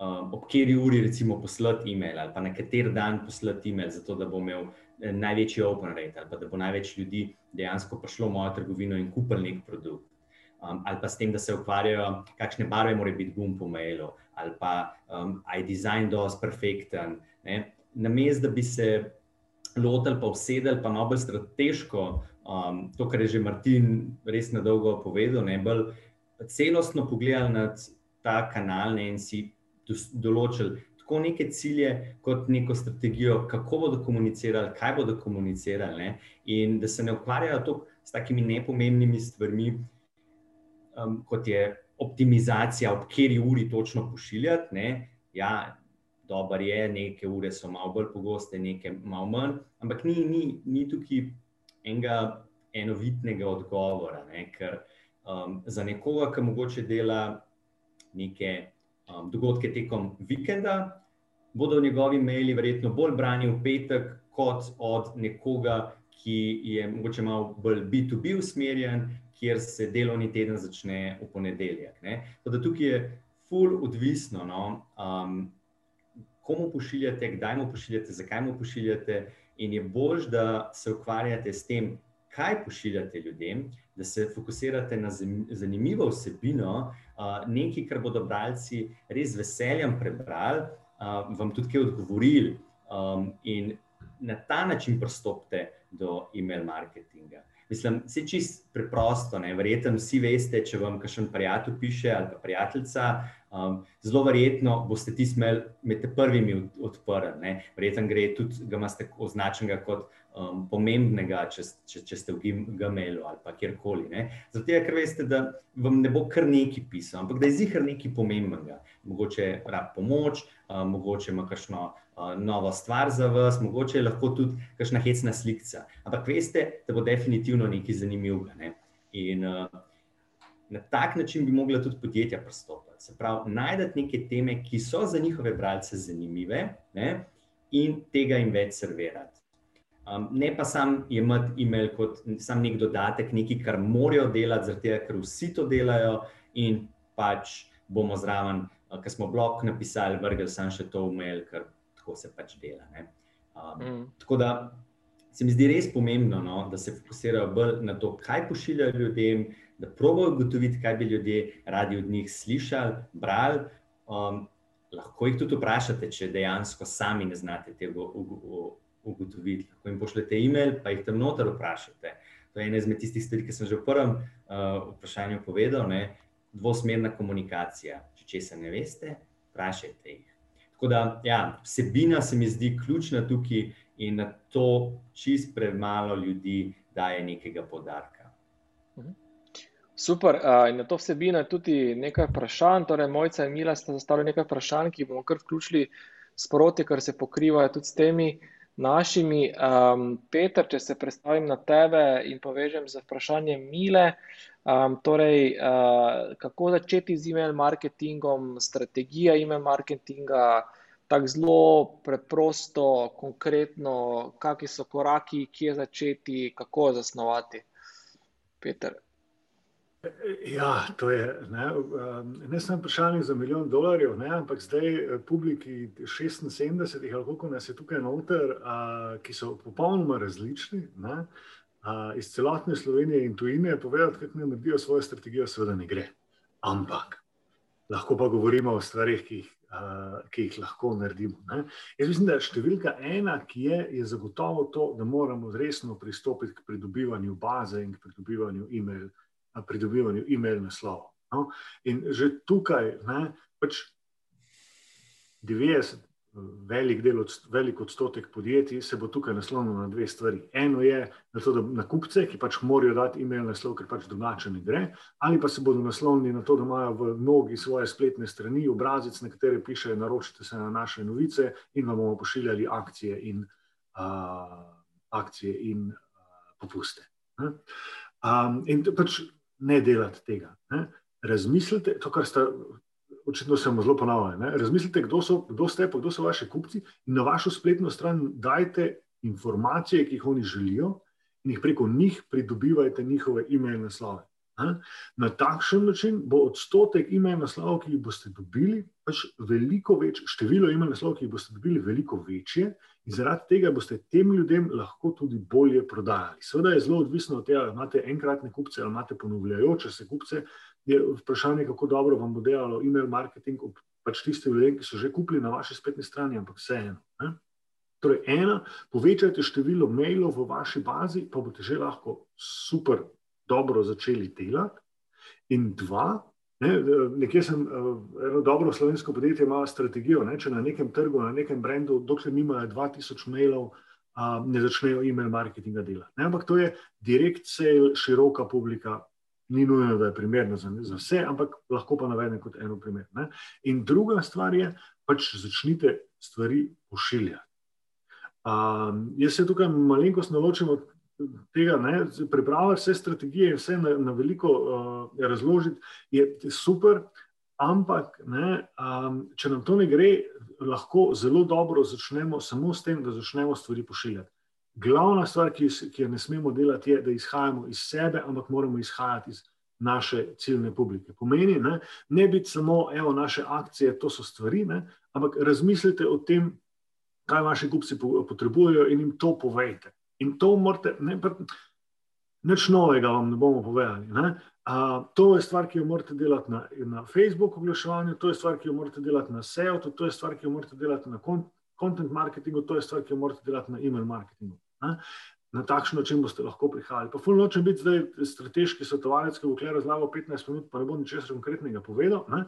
um, ob kateri uri, recimo, poslati e-mail ali pa na kater dan poslati e-mail, zato da bo imel eh, največji open rate ali pa da bo največ ljudi dejansko prišlo v mojo trgovino in kupil nek produkt. Um, ali pa s tem, da se ukvarjajo, kakšne barve mora biti gum po mailu, ali pa um, je dizajn dosti perfekten. Ne? na mestu, da bi se lotili, pa usedeli, pa malo bolj strateško, um, to, kar je že Martin res na dolgo povedal, ne bolj celostno pogledali na ta kanal ne, in si določili tako neke cilje, kot neko strategijo, kako bodo komunicirali, kaj bodo komunicirali, ne, in da se ne ukvarjajo toliko s takimi nepomembnimi stvarmi, um, kot je optimizacija, ob kateri uri točno pošiljati. Ne, ja, dobro je, neke ure so malo bolj pogoste, neke malo manj, ampak ni, ni, ni tukaj enega enovitnega odgovora. Ne? Ker um, za nekoga, ki mogoče dela neke um, dogodke tekom vikenda, bodo njegovi maili verjetno bolj brani v petek, kot od nekoga, ki je mogoče malo bolj B2B usmerjen, kjer se delovni teden začne v ponedeljek. Tako da tukaj je full odvisno. No? Um, komu pošiljate, kdaj mu pošiljate, zakaj mu pošiljate. In je bolj, da se ukvarjate s tem, kaj pošiljate ljudem, da se fokusirate na zanimivo vsebino, nekaj, kar bodo bralci res z veseljem prebrali, vam tudi kaj odgovorili. In na ta način pristopite do e-mail marketinga. Mislim, se čist preprosto, verjetno vsi veste, če vam kakšen prijatelj piše ali pa prijateljica, Um, zelo verjetno boste ti smeli med prvimi odprli. Verjetno gre tudi, ga imate označenega kot um, pomembnega, če, če, če ste v Gmailu ali pa kjerkoli. Zato, ker veste, da vam ne bo kar neki pisal, ampak da je zihar nekaj pomembnega. Mogoče rab pomoč, um, mogoče ima kakšno uh, novo stvar za vas, mogoče je lahko tudi kakšna hecna slika. Ampak veste, da bo definitivno nekaj zanimivega. Ne? In uh, na tak način bi mogla tudi podjetja pristopiti. Se pravi, najdete neke teme, ki so za njihove bralce zanimive ne, in tega jim več servirati. Um, ne pa sam imeti e-mail kot sam nek dodatek, nekaj, kar morajo delati, zato ker vsi to delajo in pač bomo zraven, uh, ker smo blog napisali, vrgli sem še to e-mail, ker tako se pač dela. Um, mm. Tako da se mi zdi res pomembno, no, da se fokusirajo bolj na to, kaj pošiljajo ljudem, da probijo ugotoviti, kaj bi ljudje radi od njih slišali, brali. Um, lahko jih tudi vprašate, če dejansko sami ne znate tega ugotoviti. Lahko jim pošljete e-mail, pa jih tam noter vprašate. To je ena izmed tistih stvari, ki sem že v prvem uh, vprašanju povedal. Ne? Dvosmerna komunikacija. Če česa ne veste, vprašajte jih. Tako da, ja, vsebina se mi zdi ključna tukaj, in na to čist premalo ljudi daje nekega podarka. Mhm. Super. Uh, in na to vsebino je tudi nekaj vprašanj. Torej, Mojca in Mila sta zastavili nekaj vprašanj, ki bomo kar vključili sproti, ker se pokrivajo tudi s temi našimi. Um, Peter, če se predstavim na tebe in povežem z vprašanjem Mile. Um, torej, uh, kako začeti z e-mail marketingom, strategija e-mail marketinga, tako zelo preprosto, konkretno, kakšni so koraki, kje začeti, kako zasnovati. Peter. Ja, to je ne, um, ne samo vprašanje za milijon dolarjev, ne, ampak zdaj eh, publiki 76, ali koliko nas je tukaj noter, a, ki so popolnoma različni, ne, a, iz celotne Slovenije in tujine, povedati, kako ne naredijo svojo strategijo, seveda ne gre. Ampak lahko pa govorimo o stvarih, ki jih, a, ki jih lahko naredimo. Ne. Jaz mislim, da številka ena, ki je, je zagotovo to, da moramo resno pristopiti k pridobivanju baze in k pridobivanju e-mail pridobivanju e-mail naslovov. No? In že tukaj, ne, pač 90, velik del, velik odstotek podjetij se bo tukaj naslonil na dve stvari. Eno je na to, da na kupce, ki pač morajo dati e-mail naslov, ker pač drugače ne gre, ali pa se bodo naslonili na to, da imajo v mnogi svoje spletne strani obrazic, na katere piše: naročite se na naše novice in vam bomo pošiljali akcije in, uh, akcije in uh, popuste. Um, in pač ne delati tega. Ne? Razmislite, to, kar ste očitno se mu zelo ponavlja. Razmislite, kdo, so, kdo ste, pa kdo so vaši kupci, in na vašo spletno stran dajte informacije, ki jih oni želijo, in jih preko njih pridobivajte njihove e-mail naslove. Na takšen način bo odstotek e-mail naslovov, ki jih boste dobili, pač veliko več, število e-mail naslovov, ki jih boste dobili, veliko večje, in zaradi tega boste tem ljudem lahko tudi bolje prodajali. Seveda je zelo odvisno od tega, ali imate enkratne kupce ali imate ponavljajoče se kupce, je vprašanje, kako dobro vam bo delalo e-mail marketing, pač tisti ljudje, ki so že kupili na vaši spletni strani, ampak vseeno. Torej, ena, povečajte število mailov v vaši bazi, pa boste že lahko super dobro začeli delati. In dva, ne, nekje sem eno dobro slovensko podjetje, ima strategijo, ne, če na nekem trgu, na nekem brendu, dokler nimajo 2000 mailov, a, ne začnejo e-mail marketinga delati. Ne, ampak to je direkt sale, široka publika, ni nujno, da je primerno za, za vse, ampak lahko pa navedem kot eno primer. Ne? In druga stvar je, pač začnite stvari pošiljati. Um, jaz se tukaj malenkost naločim od tega, da prebrati vse strategije in vse na, na veliko uh, razložiti, je super, ampak ne, um, če nam to ne gre, lahko zelo dobro začnemo samo s tem, da začnemo stvari pošiljati. Glavna stvar, ki, ki jo ne smemo delati, je, da izhajamo iz sebe, ampak moramo izhajati iz naše ciljne publike. Pomeni, ne, ne biti samo, evo, naše akcije, to so stvari, ne, ampak razmislite o tem, kaj vaši kupci potrebujejo in jim to povejte. In to morate, ne, nič novega vam ne bomo povedali. Ne. A, to je stvar, ki jo morate delati na, na Facebooku, oglaševanju, to je stvar, ki jo morate delati na SEO, to je stvar, ki jo morate delati na content marketingu, to je stvar, ki jo morate delati na e-mail marketingu. Ne? Na takšen način boste lahko prihajali. Pa, fulno če biti zdaj strateški svetovalec, ki bo kle razlagal 15 minut, pa ne bo ničesar konkretnega povedal. Ne?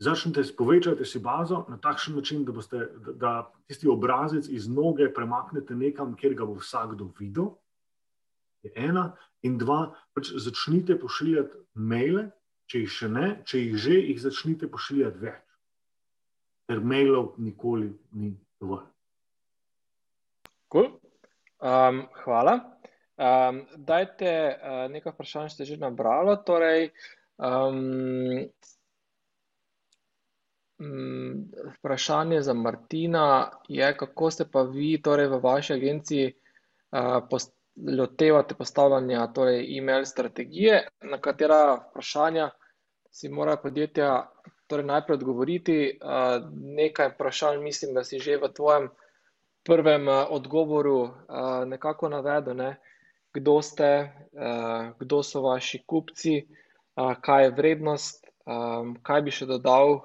Začnite s povečati si bazo na takšen način, da, boste, da, da tisti obrazec iz noge premaknete nekam, kjer ga bo vsakdo videl. Je ena, in dva, pač začnite pošiljati maile, če jih še ne, če jih že, jih začnite pošiljati več. Ker mailov nikoli ni dovolj. Cool. Um, hvala. Um, dajte uh, nekaj vprašanj, ste že nabrali. Torej, um, vprašanje za Martina je, kako ste pa vi torej, v vaši agenciji post, lotevate postavljanja torej, e-mail strategije, na katera vprašanja si mora podjetja torej, najprej odgovoriti. Uh, nekaj vprašanj mislim, da si že v tvojem prvem uh, odgovoru nekako navedel, ne, kdo ste, kdo so vaši kupci, kaj je vrednost, kaj bi še dodal,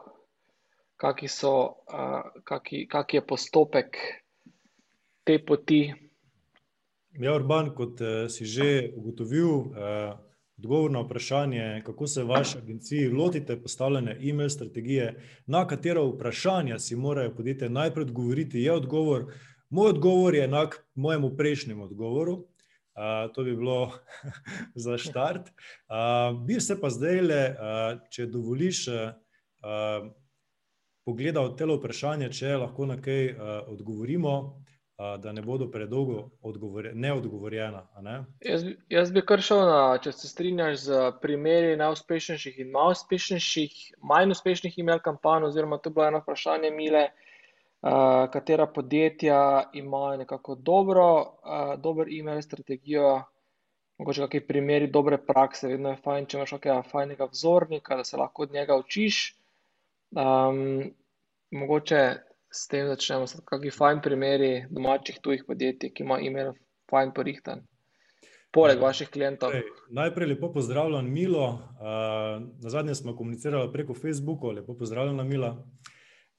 kaki so, uh, kaki, kaki je postopek te poti. Ja, Urban, kot uh, si že ugotovil, uh, odgovor na vprašanje, kako se v vaši agenciji lotite postavljanja e-mail strategije, na katero vprašanja si morajo podjetja najprej odgovoriti, je odgovor. Moj odgovor je enak mojemu prejšnjemu odgovoru. Uh, to bi bilo za štart. Uh, bi se pa zdaj, le, uh, če dovoliš, uh, pogledal telo vprašanje, če lahko na kaj uh, odgovorimo, uh, da ne bodo predolgo odgovor, neodgovorjena. Ne? Jaz, jaz bi kar šel na, če se strinjaš z primeri najuspešnejših in manj uspešnejših, manj uspešnih e-mail kampanj, oziroma to je bilo eno vprašanje, Mile. Uh, katera podjetja imajo nekako dobro, uh, dober e-mail strategijo, mogoče kakšni primeri dobre prakse, vedno je fajn, če imaš kakega fajnega vzornika, da se lahko od njega učiš. Um, mogoče s tem začnemo, s kakšni fajn primeri domačih tujih podjetij, ki imajo e-mail fajn porihtan. Poleg vaših klientov. Torej, najprej lepo pozdravljam, Milo. Uh, na zadnje smo komunicirali preko Facebooka, lepo pozdravljam, Mila.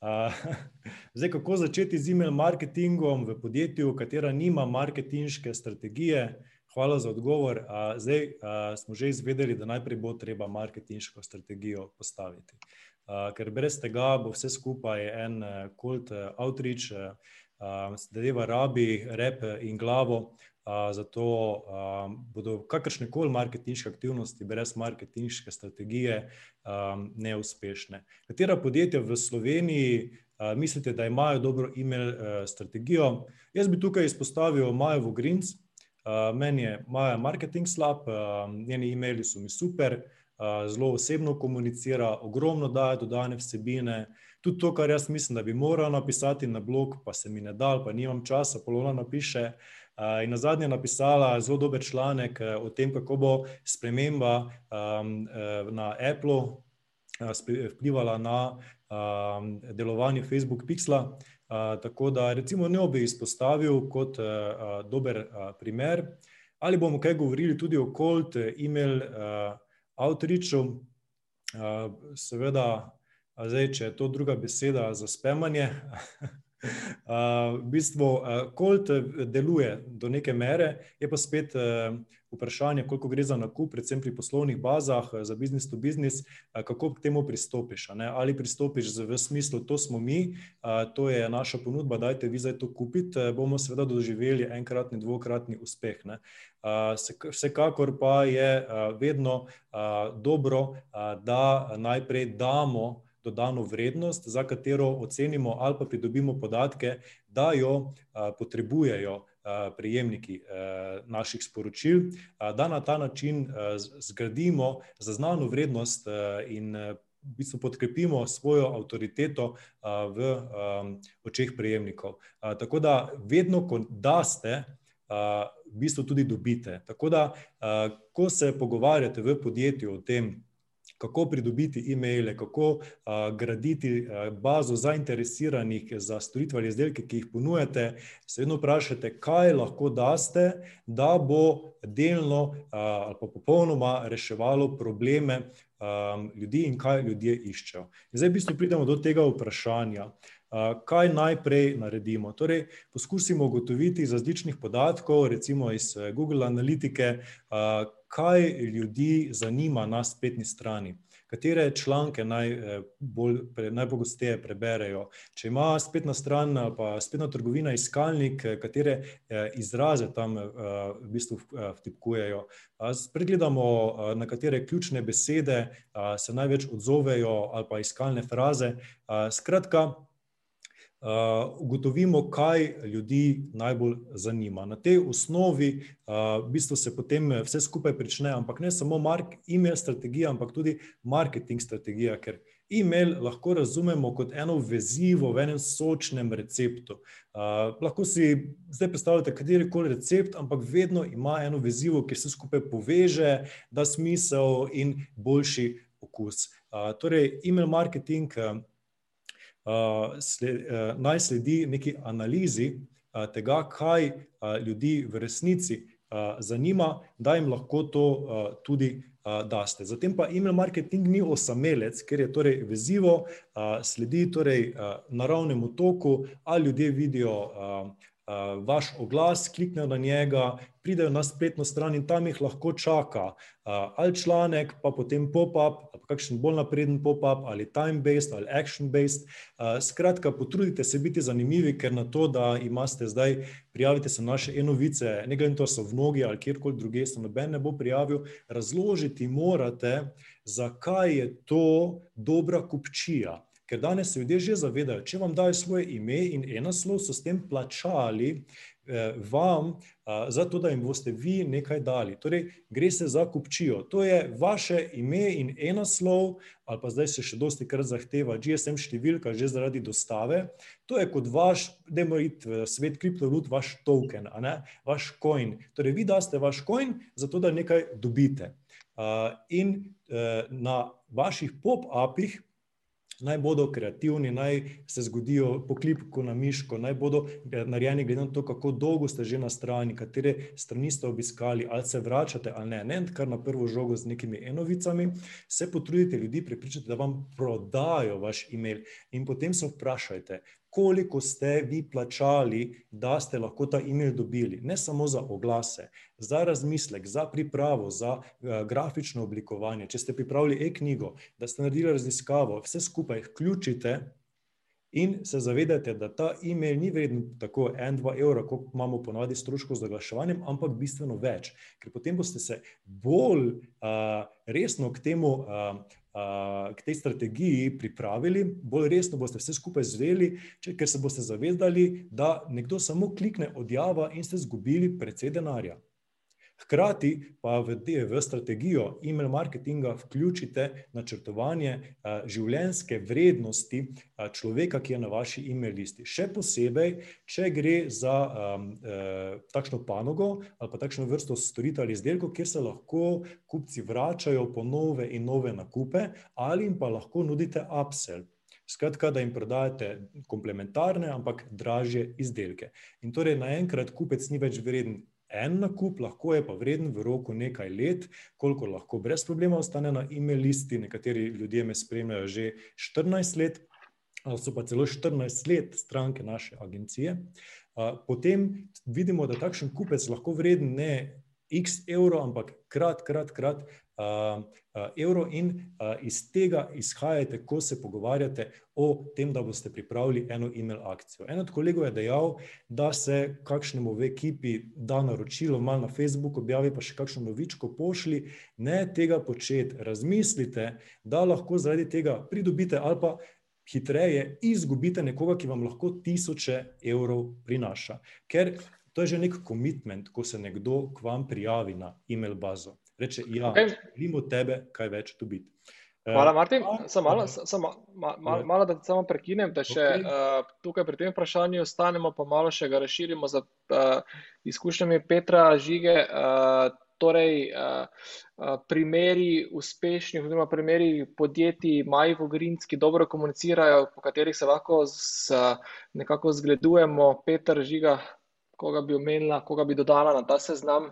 Uh, Zdaj, kako začeti z e-mail marketingom v podjetju, katera nima marketinške strategije? Hvala za odgovor. Zdaj smo že izvedeli, da najprej bo treba marketinško strategijo postaviti. Ker brez tega bo vse skupaj en cold outreach, zadeva rabi rep in glavo. Zato bodo kakršne koli marketinške aktivnosti brez marketinške strategije neuspešne. Katera podjetja v Sloveniji mislite, da imajo dobro email strategijo? Jaz bi tukaj izpostavil Majo Vogrinc. Meni je Maja marketing slab, njeni emaili so mi super, zelo osebno komunicira, ogromno daje dodane vsebine. Tudi to, kar jaz mislim, da bi morala napisati na blog, pa se mi ne da pa nimam časa, pol ona napiše. In nazadnje je napisala zelo dober članek o tem, kako bo sprememba na Applu vplivala na delovanje Facebook Pixla. Tako da recimo njo bi izpostavil kot dober primer. Ali bomo kaj govorili tudi o cold email outreachu? Seveda, zdaj, če je to druga beseda za spamanje, v bistvu cold deluje do neke mere, je pa spet vprašanje, koliko gre za nakup, predvsem pri poslovnih bazah, za business to business, kako k temu pristopiš, a. Ali pristopiš v smislu: "To smo mi, to je naša ponudba, dajte vi zdaj to kupiti," bomo seveda doživeli enkratni, dvakratni uspeh, ne. Vsekakor pa je vedno dobro, da najprej damo dodano vrednost, za katero ocenimo ali pa pridobimo podatke, da jo potrebujejo prejemniki naših sporočil, da na ta način zgradimo zaznano vrednost in v bistvu podkrepimo svojo avtoriteto v očeh prejemnikov. Tako da vedno, ko daste, v bistvu tudi dobite. Tako da ko se pogovarjate v podjetju o tem, kako pridobiti emaile, kako graditi bazo zainteresiranih za storitve ali izdelke, ki jih ponujate, se vedno vprašajte, kaj lahko daste, da bo delno ali pa popolnoma reševalo probleme ljudi in kaj ljudje iščejo. In zdaj v bistvu pridemo do tega vprašanja, kaj najprej naredimo. Torej poskusimo ugotoviti iz različnih podatkov, recimo iz Google analitike, kaj ljudi zanima na spletni strani. Katere članke najbolj, najpogosteje preberejo. Če ima spletna stran pa spletna trgovina iskalnik, katere izraze tam v bistvu vtipkujejo. Spregledamo, na katere ključne besede se največ odzovejo ali pa iskalne fraze. Skratka, ugotovimo, kaj ljudi najbolj zanima. Na tej osnovi v bistvu se potem vse skupaj prične, ampak ne samo email strategija, ampak tudi marketing strategija, ker email lahko razumemo kot eno vezivo v enem sočnem receptu. Lahko si zdaj predstavljate katerikoli recept, ampak vedno ima eno vezivo, ki vse skupaj poveže, da smisel in boljši okus. Torej email marketing naj sledi neki analizi tega, kaj ljudi v resnici zanima, da jim lahko to tudi daste. Zatem pa email marketing ni osamelec, ker je torej vezivo, sledi torej naravnemu toku, ali ljudje vidijo vaš oglas, kliknejo na njega, pridejo na spletno stran in tam jih lahko čaka ali članek pa potem pop-up ali pa kakšen bolj napreden pop-up ali time-based ali action-based. Skratka, potrudite se biti zanimivi, ker na to, da imate zdaj, prijavite se na naše e-novice, ne glede na to, so v Nogi ali kjerkoli drugje, se noben ne bo prijavil, razložiti morate, zakaj je to dobra kupčija. Ker danes se ljudje že zavedajo, če vam dajo svoje ime in e-naslov, so s tem plačali vam zato, da jim boste vi nekaj dali. Torej gre se za kupčijo. To je vaše ime in e-naslov ali pa zdaj se še dostikrat zahteva GSM-številka že zaradi dostave. To je kot vaš, dajmo iti v svet kriptovalut, vaš token, vaš coin. Torej vi daste vaš coin, zato da nekaj dobite. In na vaših pop-upih naj bodo kreativni, naj se zgodijo po klipku na miško, naj bodo narejeni glede na to, kako dolgo ste že na strani, katere strani ste obiskali, ali se vračate ali ne. Ne kar na prvo žogo z nekimi e-novicami, se potrudite ljudi prepričati, da vam prodajo vaš email. In potem se vprašajte, koliko ste vi plačali, da ste lahko ta e-mail dobili. Ne samo za oglase, za razmislek, za pripravo, za uh, grafično oblikovanje. Če ste pripravili e-knjigo, da ste naredili raziskavo, vse skupaj vključite in se zavedate, da ta e-mail ni vreden tako 1-2 evra, kot imamo ponovadi stroškov z oglaševanjem, ampak bistveno več, ker potem boste se bolj uh, resno k temu. Uh, K tej strategiji pripravili, bolj resno boste vse skupaj zveli, če, ker se boste zavedali, da nekdo samo klikne odjava in ste izgubili precej denarja. Hkrati pa v, v strategijo e-mail marketinga vključite načrtovanje a, življenjske vrednosti a, človeka, ki je na vaši e-mail listi. Še posebej, če gre za a, a, takšno panogo ali pa takšno vrsto storitev ali izdelkov, kjer se lahko kupci vračajo po nove in nove nakupe ali jim pa lahko nudite upsell. Skratka, da jim prodajate komplementarne, ampak dražje izdelke. In torej naenkrat kupec ni več vreden en nakup, lahko je pa vreden v roku nekaj let, koliko lahko brez problema ostane na e-mail listi. Nekateri ljudje me spremljajo že 14 let, ali so pa celo 14 let stranke naše agencije. Potem vidimo, da takšen kupec lahko vreden ne x evrov, ampak krat, krat, krat uh, uh, evro in uh, iz tega izhajate, ko se pogovarjate o tem, da boste pripravili eno e-mail akcijo. En od kolegov je dejal, da se kakšnemu v ekipi da naročilo, malo na Facebooku objavi, pa še kakšno novičko pošli. Ne tega početi, razmislite, da lahko zaradi tega pridobite ali pa hitreje izgubite nekoga, ki vam lahko tisoče evrov prinaša. Ker To je že nek komitment, ko se nekdo k vam prijavi na e-mail bazo. Reče, ja, okay. želim od tebe kaj več dobiti. Eh, Hvala, Martin. Samo malo, samo, malo, malo, da te samo prekinem, da še okay. uh, tukaj pri tem vprašanju ostanemo, pa malo še ga razširimo za uh, izkušnjami Petra Žige. Uh, torej, uh, uh, primeri uspešnih, oziroma primeri podjetij, majhnih, grinski, dobro komunicirajo, po katerih se lahko z, uh, nekako zgledujemo. Petr Žiga, koga bi omenila, koga bi dodala na ta seznam?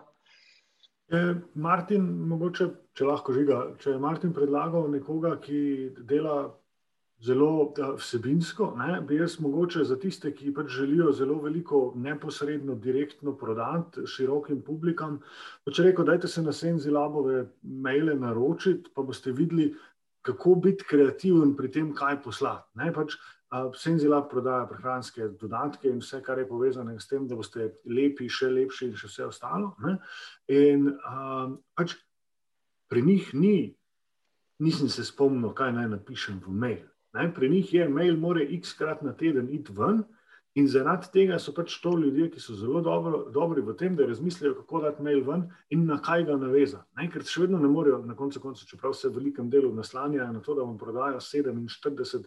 Je Martin, mogoče, če lahko žiga, če je Martin predlagal nekoga, ki dela zelo vsebinsko, ne, bi jaz mogoče za tiste, ki pač želijo zelo veliko neposredno, direktno prodati širokim publikam, pač rekel, dajte se na Senzi Labove maile naročiti, pa boste videli, kako biti kreativen pri tem, kaj poslati. Ne, pač, Senzilab prodaja prehranske dodatke in vse, kar je povezano s tem, da boste lepi, še lepši in še vse ostalo. In um, pač pri njih ni, nisem se spomnil, kaj naj napišem v mail. Ne? Pri njih je mail, mora x krat na teden iti ven. In zaradi tega so pač to ljudje, ki so zelo dobro, dobri v tem, da razmislijo, kako dati mail ven in na kaj ga navezati. Ker še vedno ne morejo, na koncu, koncu, čeprav se v velikem delu naslanjajo na to, da vam prodajo 47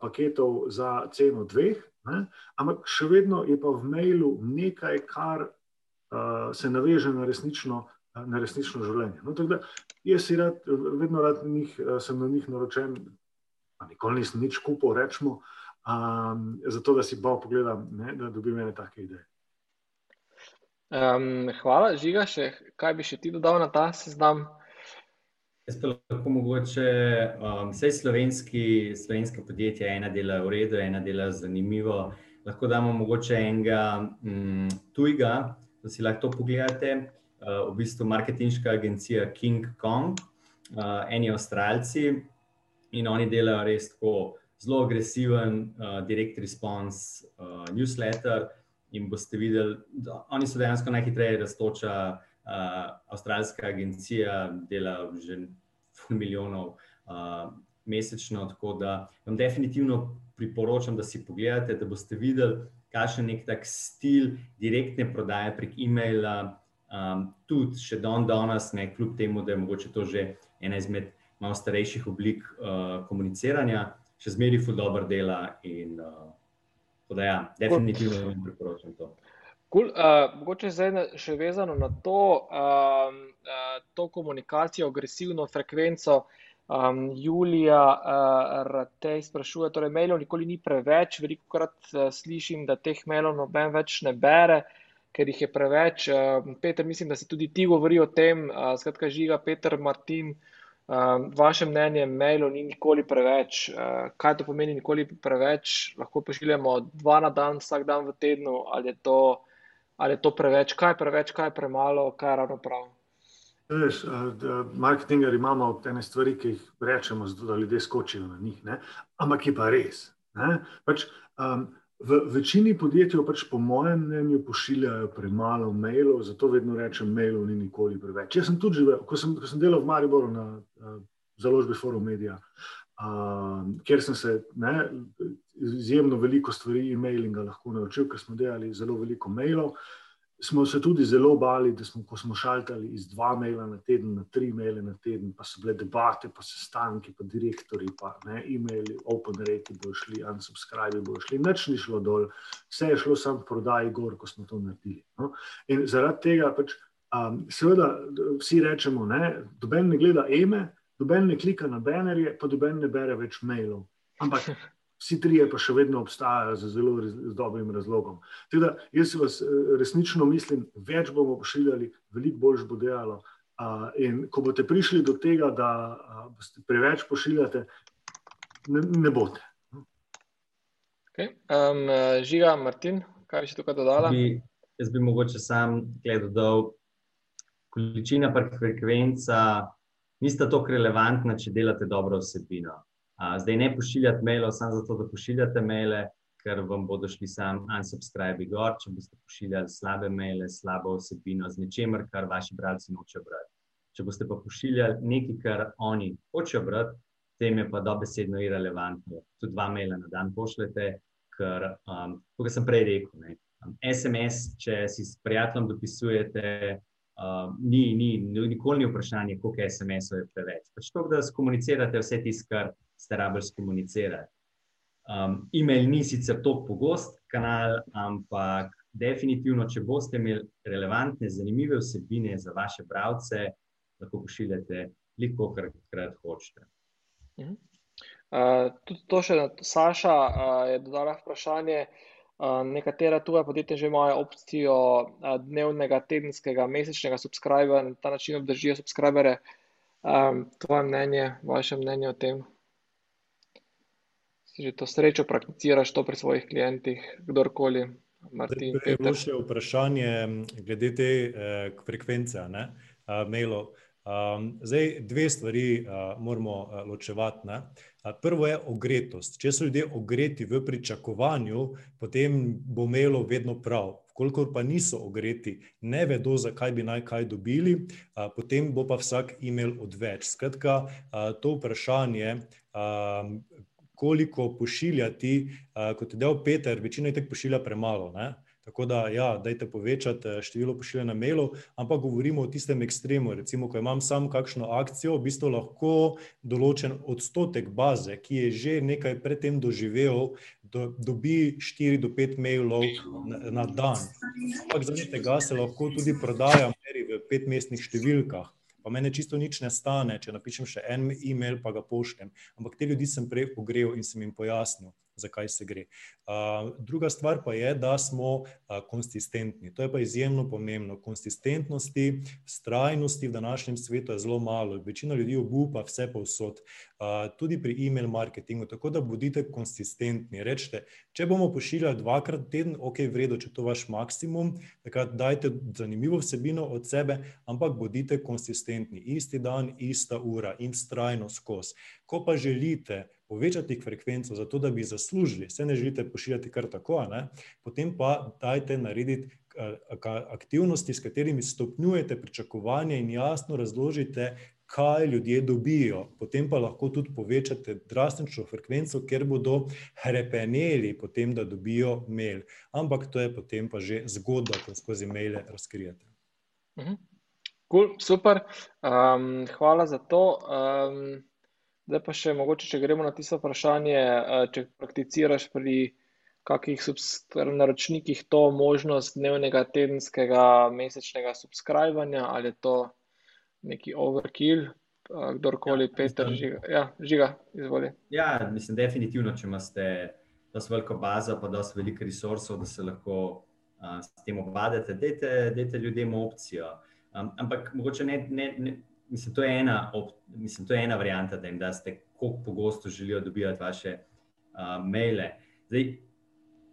paketov za ceno dveh, ne? ampak še vedno je pa v mailu nekaj, kar uh, se naveže na resnično, na resnično življenje. No, da, jaz si rad, vedno rad njih, sem na njih naročen, pa nikoli nisem nič kupil, rečemo, um, zato da si bolj pogledam, ne, da dobim ene take ideje. Um, hvala, Žiga, še, kaj bi še ti dodal na ta seznam? Jaz pa lahko mogoče, um, vse slovenski, slovenske podjetje, ena dela v redu, ena dela zanimivo. Lahko damo mogoče enega um, tujega, da si lahko to pogledate. Uh, v bistvu marketinška agencija King Kong, uh, eni avstralci in oni delajo res tako zelo agresiven, uh, direct response uh, newsletter. In boste videli, da oni so dejansko najhitreje raztoča uh, avstralska agencija dela že pol milijonov uh, mesečno. Tako da vam definitivno priporočam, da si pogledate, da boste videli, kakšen je nek tak stil direktne prodaje prek e-maila. Um, tudi še dan danes, ne kljub temu, da je mogoče to že ena izmed malo starejših oblik uh, komuniciranja, še zmeraj ful dobro dela. In, uh, da, ja, definitivno vam priporočam to. Cool. Uh, mogoče zdaj še vezano na to, um, uh, to komunikacijo, agresivno frekvenco. Um, Julija uh, Ratej sprašuje, torej mailov nikoli ni preveč, veliko krat uh, slišim, da teh mailov noben več ne bere, ker jih je preveč. Uh, Peter, mislim, da si tudi ti govori o tem, uh, skratka žiga Peter Martin, Uh, vaše mnenje, mailov ni nikoli preveč. Uh, kaj to pomeni, nikoli preveč? Lahko pošiljamo dva na dan, vsak dan v tednu, ali je to, ali je to preveč, kaj je preveč, kaj je premalo, kaj je ravno prav. Veš, marketingari imamo te stvari, ki jih rečemo, da ljudje skočijo na njih, ne? ampak je pa res. Pač, um, v večini podjetij, pač po mojem mnenju, pošiljajo premalo mailov, zato vedno rečem, mailov ni nikoli preveč. Jaz sem tudi živel, ko sem, ko sem delal v Mariboru na uh, založbi Forum Media, uh, kjer sem se ne, izjemno veliko stvari e-mailinga lahko naučil, ker smo delali zelo veliko mailov. Smo se tudi zelo bali, da smo, smo šaltali iz dva maila na teden, na tri maile na teden, pa so bile debate, pa sestanki, pa direktori, pa ne, e-maili, open rate bojo šli, unsubscribe bojo šli, nič ni šlo dol, vse je šlo samo prodaji gor, ko smo to naredili. No? In zaradi tega pač, um, seveda vsi rečemo, ne, doben ne gleda eme, doben ne klika na banerje, pa doben ne bere več mailov. Ampak vsi trije pa še vedno obstajajo z zelo z dobrim razlogom. Teda, jaz vas eh, resnično mislim, več bomo pošiljali, veliko bolj bo delalo. Uh, in ko boste prišli do tega, da uh, boste preveč pošiljate, ne, ne boste. Okay. Um, žiga, Martin, kaj bi si tukaj dodala? Bi, jaz bi mogoče sam gledal, da količina in frekvenca nista tako relevantna, če delate dobro vsebino. Zdaj ne pošiljate mailov samo zato, da pošiljate maile, ker vam bodo šli sam unsubscribe gor, če boste pošiljali slabe maile, slabo vsebino z ničemer, kar vaši bralci nočejo brati. Če boste pa pošiljali nekaj, kar oni hočejo brati, tem je pa dobesedno irrelevantno. Tudi dva maila na dan pošljete, ker, um, kot sem prej rekel, ne, um, SMS, če si s prijateljem dopisujete, um, ni, ni, nikoli ni vprašanje, koliko SMS-ov je preveč. Pač to, da skomunicirate vse tisto, kar ste rabili komunicirati. Um, e-mail ni sicer tako pogost kanal, ampak definitivno, če boste imeli relevantne, zanimive vsebine za vaše bralce, lahko pošiljate veliko, kar krat hočete. Uh, tudi to še Saša uh, je dodala vprašanje. Uh, nekatera tuja podjetja že imajo opcijo dnevnega, tedenskega, mesečnega subscribera, na ta način obdržijo subscribere. Um, tvoje mnenje, vaše mnenje o tem? si že to srečo prakticiraš to pri svojih klientih, kdorkoli. Martin, je bilo še vprašanje glede te eh, frekvence, ne, uh, mailov. Um, zdaj, dve stvari uh, moramo uh, ločevati. Uh, prvo je ogretost. Če so ljudje ogreti v pričakovanju, potem bo mailo vedno prav. Kolikor pa niso ogreti, ne vedo, zakaj bi naj kaj dobili, uh, potem bo pa vsak e-mail odveč. Skratka, uh, to vprašanje. Uh, koliko pošiljati, uh, kot je del Peter, večina jih pošilja premalo. Ne? Tako da, ja, dajte povečati eh, število pošiljanja mailov, ampak govorimo o tistem ekstremu. Recimo, ko imam sam kakšno akcijo, v bistvu lahko določen odstotek baze, ki je že nekaj predtem doživel, do, dobi 4 do 5 mailov na, na dan. Ampak zaradi tega se lahko tudi prodaja v petmestnih številkah pa meni čisto nič ne stane, če napišem še en e-mail, pa ga pošljem. Ampak te ljudi sem prej ogrel in sem jim pojasnil zakaj se gre. Druga stvar pa je, da smo konsistentni. To je pa izjemno pomembno. Konsistentnosti, strajnosti v današnjem svetu je zelo malo. Večina ljudi obupa vse povsod, tudi pri e-mail marketingu. Tako da bodite konsistentni. Rečete, če bomo pošiljali dvakrat teden, ok, vredo, če to vaš maksimum, takrat dajte zanimivo vsebino od sebe, ampak bodite konsistentni. Isti dan, ista ura in strajno skozi. Ko pa želite povečati frekvenco, zato da bi zaslužili, se ne želite pošiljati kar tako, ne? potem pa dajte narediti aktivnosti, s katerimi stopnjujete pričakovanje in jasno razložite, kaj ljudje dobijo. Potem pa lahko tudi povečate drastično frekvenco, ker bodo repeneli potem, da dobijo mail. Ampak to je potem pa že zgodba, ko skozi maile razkrijete. Mhm. Cool, super, um, hvala za to. Um, Zdaj pa še mogoče, če gremo na tisto vprašanje, eh, če prakticiraš pri kakih naročnikih to možnost dnevnega, tedenskega, mesečnega subskrbanja ali je to neki overkill, eh, kdorkoli, ja, Peter, žiga. Ja, žiga, izvoli. Ja, mislim, definitivno, če imate dosto veliko bazo, pa dosto veliko resursov, da se lahko uh, s tem obvadete, dajte, dajte ljudem opcijo. Um, ampak mogoče ne, ne, ne, mislim, to je ena, mislim, to je ena varianta, da jim daste, koliko pogosto želijo dobivati vaše uh, maile. Zdaj,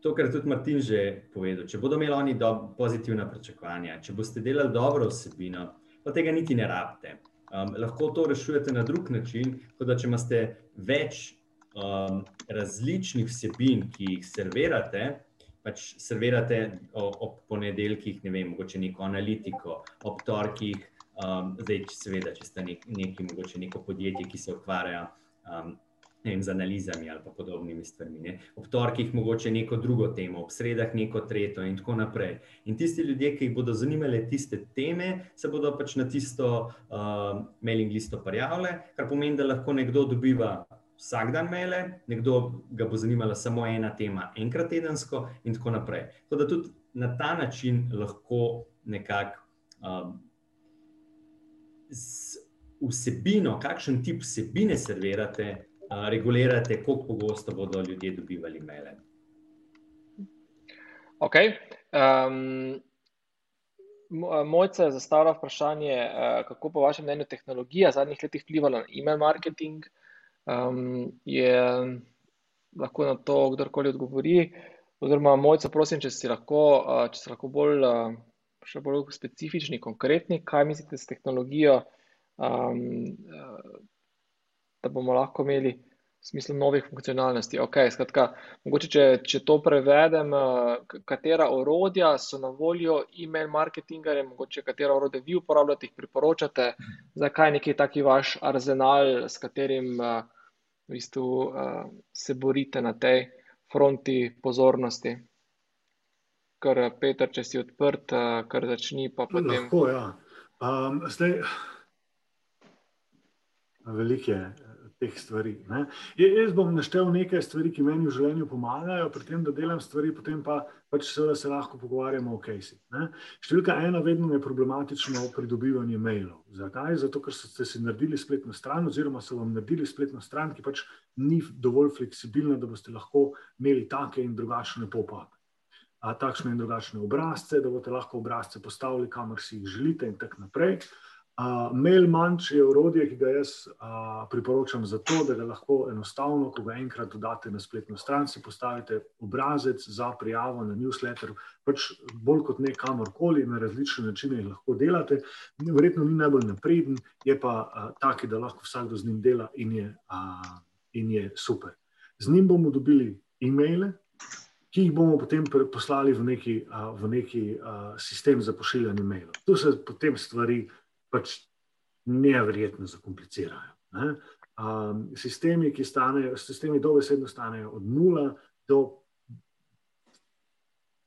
to, kar je tudi Martin že povedal, če bodo imeli oni do, pozitivna pričakovanja, če boste delali dobro vsebino, pa tega niti ne rabite. Um, lahko to rešujete na drug način, kot da če imate več um, različnih vsebin, ki jih servirate. Pač servirate ob ponedeljkih, ne vem, mogoče neko analitiko, ob torkih, um, zdaj, če seveda, če ste nek, neki, mogoče neko podjetje, ki se ukvarja um, vem, z analizami ali podobnimi stvarmi. Ne. Ob torkih mogoče neko drugo temo, ob sredah neko tretjo in tako naprej. In tisti ljudje, ki jih bodo zanimale tiste teme, se bodo pač na tisto uh, mailing listo prijavile, kar pomeni, da lahko nekdo dobiva. Vsak dan mele, nekdo ga bo zanimala samo ena tema, enkrat tedensko, in tako naprej. Tako da tudi na ta način lahko nekako um, vsebino, kakšen tip vsebine servirate, regulirate, kako pogosto bodo ljudje dobivali maile. Ok. Um, Mojca je zastavila vprašanje, kako po vašem mnenju tehnologija v zadnjih letih vplivala na e-mail marketing. Um, je lahko na to kdorkoli odgovori. Oziroma, Mojca, prosim, če si lahko, če si lahko bolj, še bolj specifični, konkretni, kaj mislite s tehnologijo, um, da bomo lahko imeli v smislu novih funkcionalnosti. Okay, skratka, mogoče, če, če to prevedem, eh, katera orodja so na voljo e-mail marketingerjem, mogoče katera orodja vi uporabljate, jih priporočate, zakaj neki taki vaš arzenal, s katerim eh, v bistvu, eh, se borite na tej fronti pozornosti. Ker, Peter, če si odprt, kar začni, pa potem. Lahko, ja. Um, zdaj, Veliko je teh stvari. Ne. Jaz bom naštel nekaj stvari, ki meni v življenju pomagajo, pri tem, da delam stvari, potem pa pač seveda se lahko pogovarjamo o kajsi. Številka ena, vedno je problematično pridobivanje mailov. Zakaj? Zato, ker ste si naredili spletno stran, oziroma so vam naredili spletno stran, ki pač ni dovolj fleksibilna, da boste lahko imeli take in drugačne pop-up. Takšne in drugačne obrazce, da boste lahko obrazce postavili, kamor si jih želite, in tako naprej. Uh, mail manč je urodje, ki ga jaz uh, priporočam zato, da ga lahko enostavno, ko ga enkrat dodate na spletno stran, si postavite obrazec za prijavo na newsletter, pač bolj kot ne kamorkoli, na različne načine jih lahko delate. Verjetno ni najbolj napreden, je pa uh, taki, da lahko vsakdo z njim dela in je, uh, in je super. Z njim bomo dobili e-maile, ki jih bomo potem poslali v neki, uh, v neki uh, sistem za pošiljanje mailov. Tu se potem stvari pač nevrjetno zakomplicirajo. Ne? Sistemi, ki stanejo, sistemi dobesedno stanejo od 0 do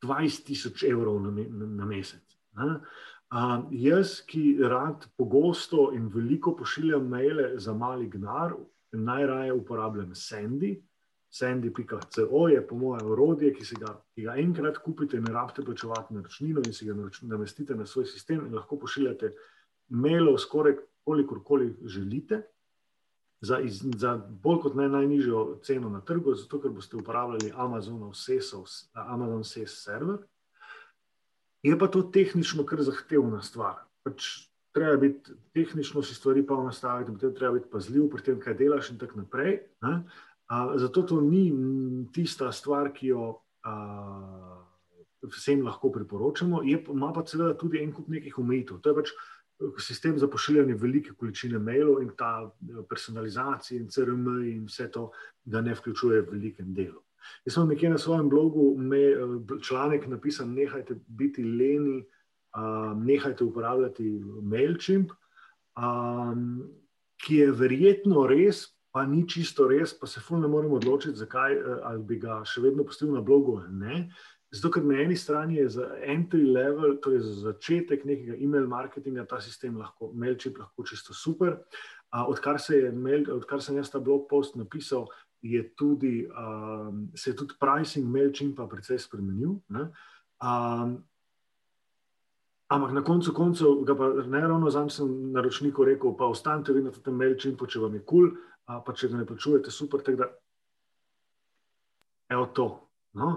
20 tisoč evrov na, na, na mesec. Um, jaz, ki rad pogosto in veliko pošiljam maile za mali gnar, najraje uporabljam Sandy. Sandy.co je po mojem orodje, ki, ga, ki ga enkrat kupite, ne rabite plačevati na računino in si ga namestite na svoj sistem in lahko pošiljate mailov, skoraj kolikor koli želite, za, iz, za bolj kot ne najnižjo ceno na trgu, zato ker boste uporabljali Amazonov SESov, Amazon SES server. Je pa to tehnično kar zahtevna stvar. Pač treba biti tehnično si stvari pa nastaviti, potem treba biti pazljiv pri tem, kaj delaš in tako naprej. A, zato to ni tista stvar, ki jo vsem lahko priporočamo. Je, ima pa seveda tudi en kup nekih omejitev. To je pač sistem za pošiljanje velike količine mailov in ta personalizacija in CRM in vse to, da ne vključuje v velikem delu. Jaz sem nekje na svojem blogu me, članek napisal, nehajte biti leni, um, nehajte uporabljati MailChimp, um, ki je verjetno res, pa ni čisto res, pa se fulno moramo odločiti, zakaj ali bi ga še vedno pustil na blogu ali ne. Zato, ker na eni strani je za entry level, torej za začetek nekega e-mail marketinga, ta sistem lahko, MailChimp lahko čisto super. Uh, odkar, se je mail, odkar sem jaz ta blog post napisal, je tudi, um, se je tudi pricing MailChimpa precej spremenil. Um, ampak na koncu koncev, ga pa ne ravno znam sem naročniku rekel, pa ostanite vi na tem MailChimpu, če vam je kul, cool, pa če ga ne plačujete, super, tako da, evo to. No?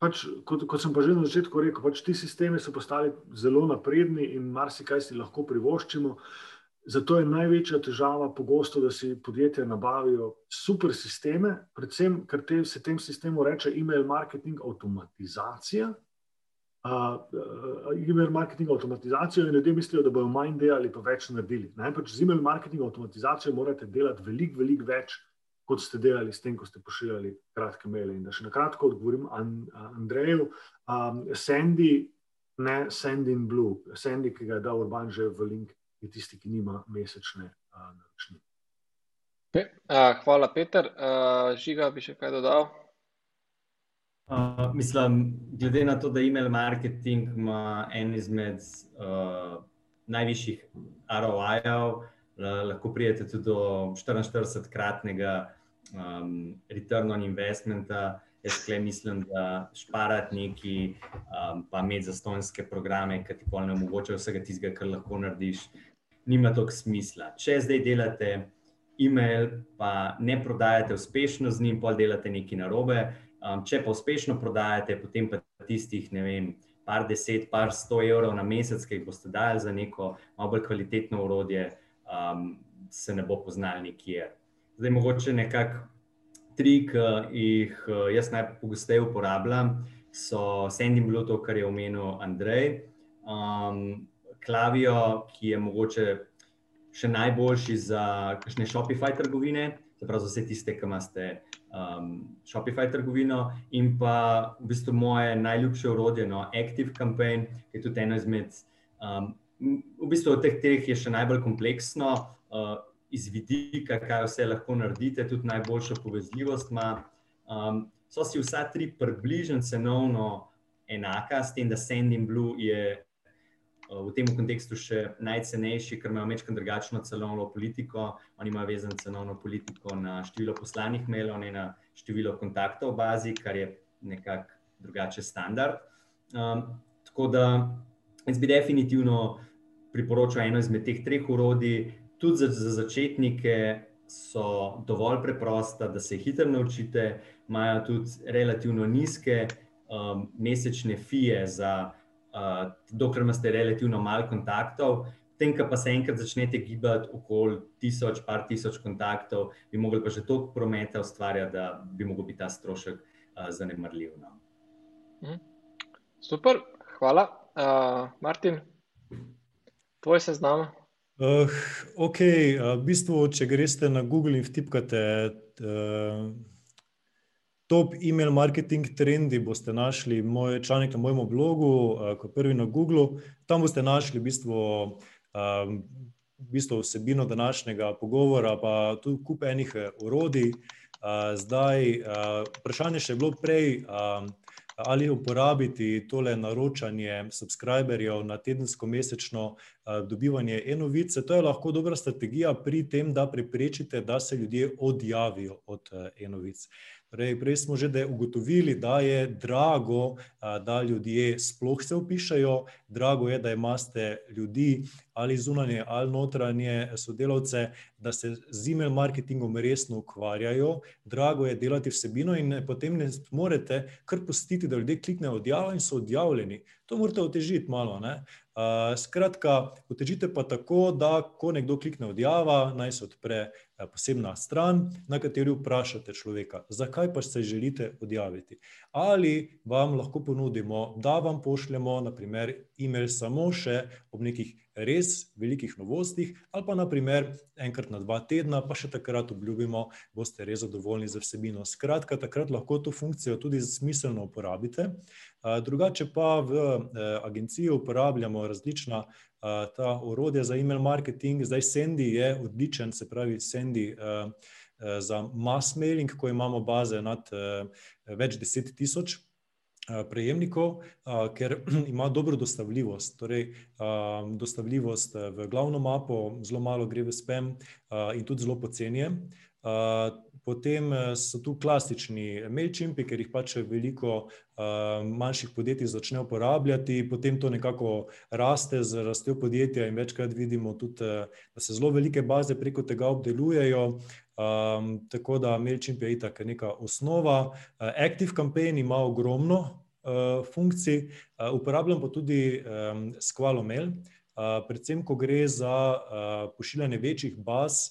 pač, kot, kot sem pa že na začetku rekel, pač ti sistemi so postali zelo napredni in marsikaj si lahko privoščimo. Zato je največja težava pogosto, da si podjetja nabavijo super sisteme, predvsem, ker te, se tem sistemu reče e-mail marketing avtomatizacija. Uh, uh, e-mail marketing avtomatizacijo in ljudje mislijo, da bodo manj delali, pa več naredili. Pač z e-mail marketing avtomatizacijo morate delati veliko, veliko več, kot ste delali s tem, ko ste pošiljali kratke maile. In da še na kratko odgovorim Andreju, um, Sandy, ne Sandy in Blue, Sandy, ki ga je dal Urban že v link, je tisti, ki nima mesečne uh, naročnine. Okay. Uh, hvala, Peter. Uh, žiga, bi še kaj dodal? Uh, mislim, glede na to, da email marketing ima en izmed uh, najvišjih ROI-jev, lahko prijete tudi do 44-kratnega um, return on investmenta. Jaz klej mislim, da šparati neki, um, pa imeti zastonjske programe, ki ti polno omogočajo vsega tistega, kar lahko narediš, nima toliko smisla. Če zdaj delate e-mail, pa ne prodajate uspešno z njim, pol delate nekaj narobe. Um, če pa uspešno prodajate, potem pa tistih, ne vem, par deset, par sto evrov na mesec, ki jih boste dali za neko malo bolj kvalitetno urodje, um, se ne bo poznal nikjer. Zdaj, mogoče nekakšen trik, ki jih eh, jaz najpogosteje uporabljam, so Sending Blue, to, kar je omenil Andrej. Um, klavijo, ki je mogoče še najboljši za kakšne Shopify trgovine, pravi za vse tiste, ki imate um, Shopify trgovino, in pa v bistvu moje najljubše urodje, no, Active Campaign, ki je tudi eno izmed. Um, v bistvu od teh treh je še najbolj kompleksno. Uh, iz vidika, kaj vse lahko naredite, tudi najboljšo povezljivost ima. Um, so si vsa tri približno cenovno enaka, s tem, da Sending Blue je v tem kontekstu še najcenejši, ker imajo večkrat drugačno cenovno politiko. Oni imajo vezano cenovno politiko na število poslanih mailov, ne na število kontaktov v bazi, kar je nekako drugače standard. Um, tako da jaz bi definitivno priporočal eno izmed teh treh urodij, tudi za, za začetnike so dovolj preprosta, da se hitro naučite, imajo tudi relativno nizke um, mesečne fije, za, uh, dokler imate relativno malo kontaktov. Tem, pa se enkrat začnete gibati okoli tisoč, par tisoč kontaktov, bi mogli pa že toliko prometa ustvarjati, da bi lahko bil ta strošek uh, zanemrljiv. No. Mhm. Super, hvala. Uh, Martin, tvoj seznam. Uh, ok, uh, v bistvu, če greste na Google in vtipkate uh, top email marketing trendi, boste našli moj članek na mojem blogu, uh, kot prvi na Google. Tam boste našli v bistvu, uh, v bistvu vsebino današnjega pogovora, pa tudi kup enih orodij. Uh, zdaj, uh, vprašanje še je bilo prej. Uh, ali uporabiti tole naročanje subscriberjev na tedensko, mesečno eh, dobivanje e-novice. To je lahko dobra strategija pri tem, da preprečite, da se ljudje odjavijo od eh, e-novic. Prej, prej smo že ugotovili, da je drago, da ljudje sploh se upišajo, drago je, da imate ljudi ali zunanje ali notranje sodelavce, da se z e-mail marketingom resno ukvarjajo, drago je delati vsebino in potem ne morete kar pustiti, da ljudje kliknejo odjavo in so odjavljeni. To morate otežiti malo. Ne? Skratka, otežite pa tako, da ko nekdo klikne odjava, naj se odpre posebna stran, na kateri vprašate človeka, zakaj pa se želite odjaviti. Ali vam lahko ponudimo, da vam pošljemo, naprimer, e-mail samo še ob nekih res velikih novostih, ali pa naprimer enkrat na dva tedna, pa še takrat obljubimo, boste res zadovoljni z vsebino. Skratka, takrat lahko to funkcijo tudi smiselno uporabite. Drugače pa v eh, agenciji uporabljamo različna ta orodja za e-mail marketing. Zdaj Sandy je odličen, se pravi Sandy za mass mailing, ko imamo baze nad več deset tisoč prejemnikov, ker ima dobro dostavljivost. Torej, dostavljivost v glavno mapo, zelo malo gre v spam in tudi zelo pocenje. Potem so tu klasični mailchimpi, ker jih pač veliko manjših podjetij začne uporabljati, potem to nekako raste z rastjo podjetja in večkrat vidimo tudi, da se zelo velike baze preko tega obdelujejo. Um, tako da MailChimp je itak neka osnova. Uh, Active Campaign ima ogromno funkcij, uporabljam pa tudi Squalo Mail, predvsem, ko gre za pošiljanje večjih baz,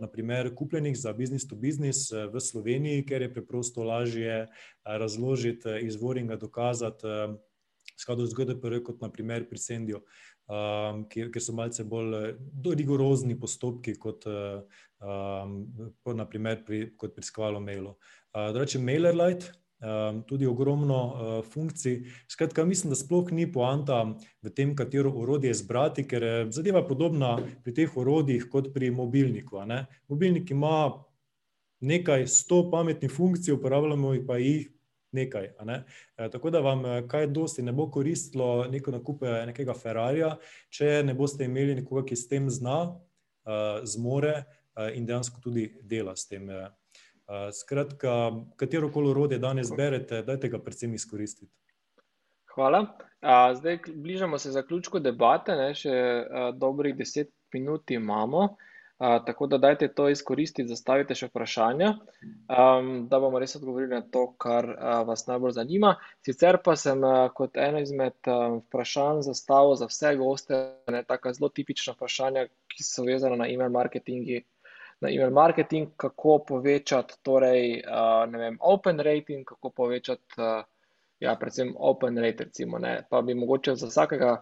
naprimer kupljenih za business to business v Sloveniji, ker je preprosto lažje razložiti izvor in ga dokazati skladu z GDPR, kot naprimer pri Sendiju, ker so malce bolj rigorozni postopki kot, naprimer pri, kot pri Squalo Mailu. Drugače MailerLite, tudi ogromno funkcij. Skratka, mislim, da sploh ni poanta v tem, katero orodje izbrati, ker je zadeva podobna pri teh orodjih kot pri mobilniku, ne. Mobilnik ima nekaj sto pametnih funkcij, uporabljamo pa jih nekaj, ne. Tako da vam kaj dosti ne bo koristilo neki nakup nekega ferrarija, če ne boste imeli nekoga, ki s tem zna, zmore in dejansko tudi dela s tem. Skratka, katerokoli orodje danes berete, dajte ga predvsem izkoristiti. Hvala. zdaj bližamo se zaključku debate, ne, še dobrih deset minut imamo. tako da dajte to izkoristiti, zastavite še vprašanja, da bomo res odgovorili na to, kar vas najbolj zanima. Sicer pa sem kot eno izmed vprašanj zastavil za vse goste ena taka zelo tipična vprašanja, ki so vezana na email marketing, na email marketing, kako povečati torej, ne vem, open rate in kako povečati, ja, predvsem open rate recimo. Pa bi mogoče za vsakega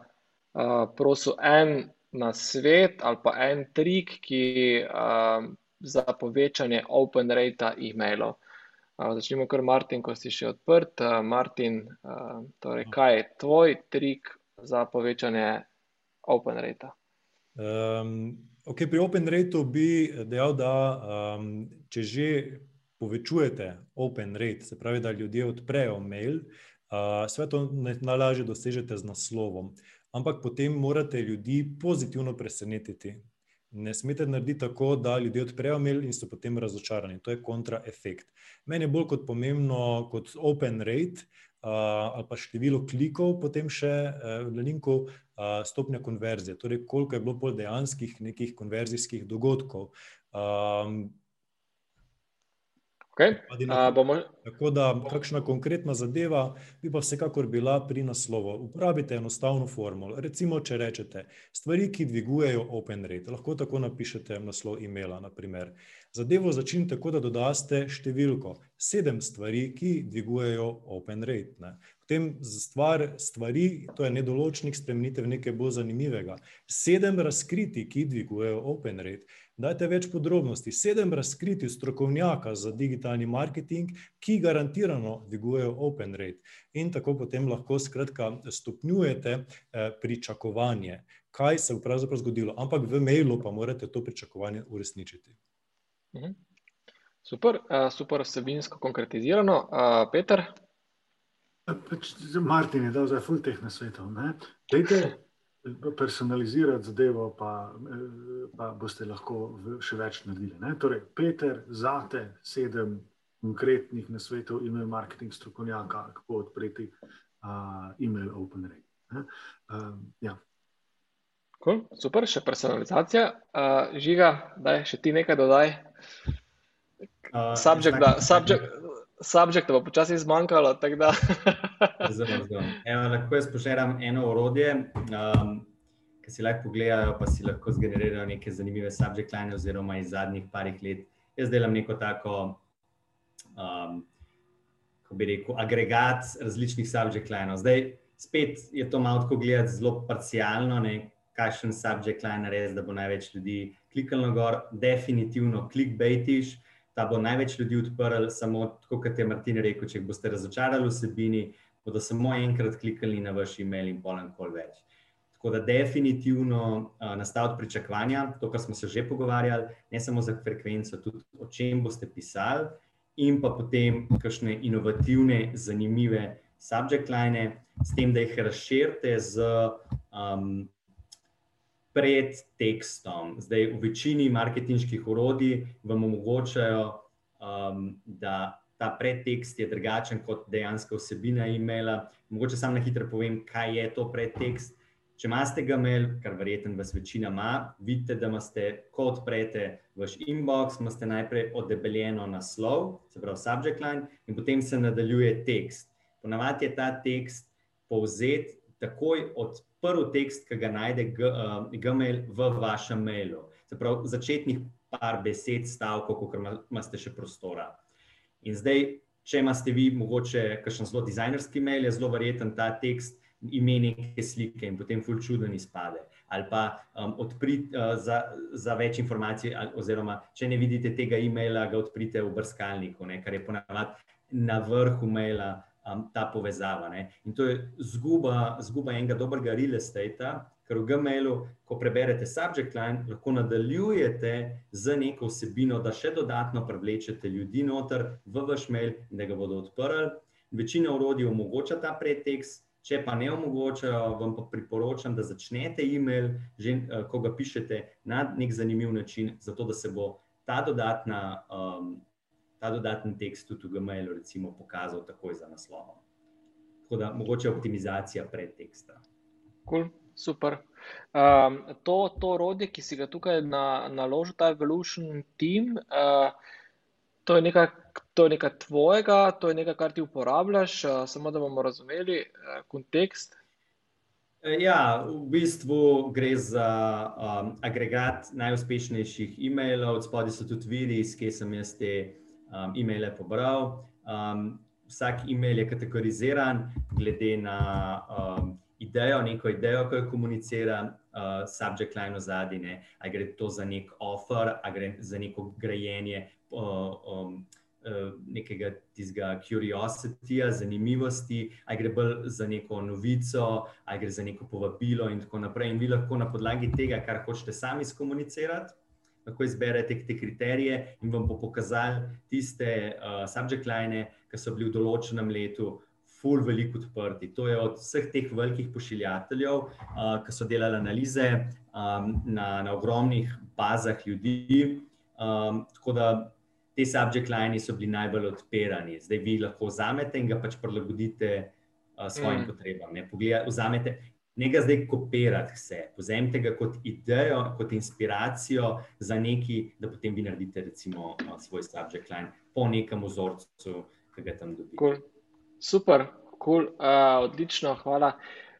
prosil en nasvet ali pa en trik, ki, za povečanje open rata emailov. začnimo kar, Martin, ko si še odprt, Martin, torej kaj je tvoj trik za povečanje open rata? Okej, pri open ratu bi dejal, da, če že povečujete open rate, se pravi, da ljudje odprejo mail, seveda to najlažje dosežete z naslovom. Ampak potem morate ljudi pozitivno presenetiti. Ne smete narediti tako, da ljudje odprejo mail in so potem razočarani, to je kontra efekt. Meni je bolj kot pomembno kot open rate, ali pa število klikov potem še na linku, stopnja konverzije, torej koliko je bilo pol dejanskih nekih konverzijskih dogodkov. Okej, bomo... Tako da kakšna konkretna zadeva bi pa vsekakor bila pri naslovu. Uporabite enostavno formulo, recimo, če rečete: stvari, ki dvigujejo open rate, lahko tako napišete naslov emaila, na primer. Zadevo začnite tako, da dodate številko: sedem stvari, ki dvigujejo open rate, ne. Potem stvar stvari, to je nedoločnik, spremenite v nekaj bolj zanimivega. Sedem razkritij, ki dvigujejo open rate. Dajte več podrobnosti, sedem razkritij strokovnjaka za digitalni marketing, ki garantirano dvigujejo open rate. In tako potem lahko skratka stopnjujete, pričakovanje, kaj se bo pravzaprav zgodilo, ampak v mailu pa morate to pričakovanje uresničiti. Super, super vsebinsko konkretizirano, Peter? pač Martin je dal zdaj ful teh nasvetov, ne. Dajte personalizirati zadevo pa, pa boste lahko še več naredili, ne. Torej Peter, zate sedem konkretnih nasvetov email marketing strokovnjaka, kako odpreti, email open rate, ne. ja. Okej, super, še personalizacija, Žiga, daj še ti nekaj dodaj. Subject, subjecta bo počasi zmanjkalo, tako da. Evo, lahko jaz pošeram eno orodje, ke si lahko pogledajo pa si lahko zgenerirajo neke zanimive subject line oziroma iz zadnjih parih let. Jaz delam neko tako, kako bi rekel, agregat različnih subject linov, zdaj spet je to malo tako gledati zelo parcialno, ne, kakšen subject line narediti, da bo največ ljudi kliknilo gor, definitivno clickbaitiš, ta bo največ ljudi odprlo, samo tako, kot je Martin rekel, če boste razočarali vsebini, bodo samo enkrat kliknili na vaš email in pol nikoli več. Tako da definitivno, nastaviti pričakovanja, to, kar smo se že pogovarjali, ne samo za frekvenco, tudi o čem boste pisali, in pa potem kakšne inovativne, zanimive subject line, s tem, da jih razširite s, predtekstom. Zdaj v večini marketinških orodij vam omogočajo, da ta predtekst je drugačen kot dejanska vsebina emaila. Mogoče samo na hitro povem, kaj je to predtekst. Če imate Gmail, kar verjetno vas večina ima, vidite, da imate, ko odprete vaš inbox, imate najprej odebeljeno naslov, se pravi subject line, in potem se nadaljuje tekst. Ponavadi je ta tekst povzet takoj od prvi tekst, ki ga najde Gmail v vašem mailu. Se pravi, začetnih par besed, stavkov, kot imate še prostora. In zdaj, če imate vi mogoče kakšen zelo dizajnerski mail, je zelo verjeten ta tekst, ime neke slike in potem ful čuden izpade. Ali pa um, odprite uh, za, za več informacij, ali, oziroma če ne vidite tega e-maila, ga odprite v brskalniku, ne, kar je ponavadi na vrhu maila um, ta povezava. Ne. In to je zguba, zguba enega dobrega real estate, ker v Gmailu, ko preberete subject line, lahko nadaljujete z neko vsebino, da še dodatno privlečete ljudi noter v vaš mail da ga bodo odprli. Večina urodij omogoča ta pretekst. Če pa ne omogočajo, vam pa priporočam, da začnete e-mail, že uh, ko ga pišete, na nek zanimiv način, zato da se bo ta dodatna um, ta dodatni tekst tudi v Gmailu recimo, pokazal takoj za naslovom. Tako da mogoče optimizacija pred teksta. Cool, super. Um, to, to orodje, ki si ga tukaj na, naložil, ta Evolution Team, uh, to, je nekaj, to je nekaj tvojega, to je nekaj, kar ti uporabljaš, uh, samo da bomo razumeli uh, kontekst. Ja, v bistvu gre za um, agregat najuspešnejših e-mailov, spodaj so tudi viri, iz kje sem jaz te um, e-maile pobral. Um, vsak e-mail je kategoriziran glede na um, idejo, neko idejo, ki jo komunicira uh, subject line ozadje. Ali gre to za nek offer, ali gre za neko grajenje. Uh, um, uh Nekega tistega curiositija, zanimivosti, ali gre bolj za neko novico, ali gre za neko povabilo, in tako naprej. In vi lahko na podlagi tega, kar hočete sami skomunicirati, lahko izberete te kriterije in vam bo pokazal tiste uh, subject line, ki so bili v določenem letu. Ful, veliko odprti. To je od vseh teh velikih pošiljateljev, uh, ki so delali analize um, na, na ogromnih bazah ljudi. Um, tako da te subject line so bili najbolj odpirani. Zdaj vi lahko vzamete in ga pač prilagodite uh, svojim mm. potrebam. Vzamete, ne ga zdaj kopirati vse, vzemite ga kot idejo, kot inspiracijo za neki, da potem vi naredite recimo svoj subject line po nekem vzorcu, ki ga tam dobite. Cool. Super, cool. uh, odlično, hvala.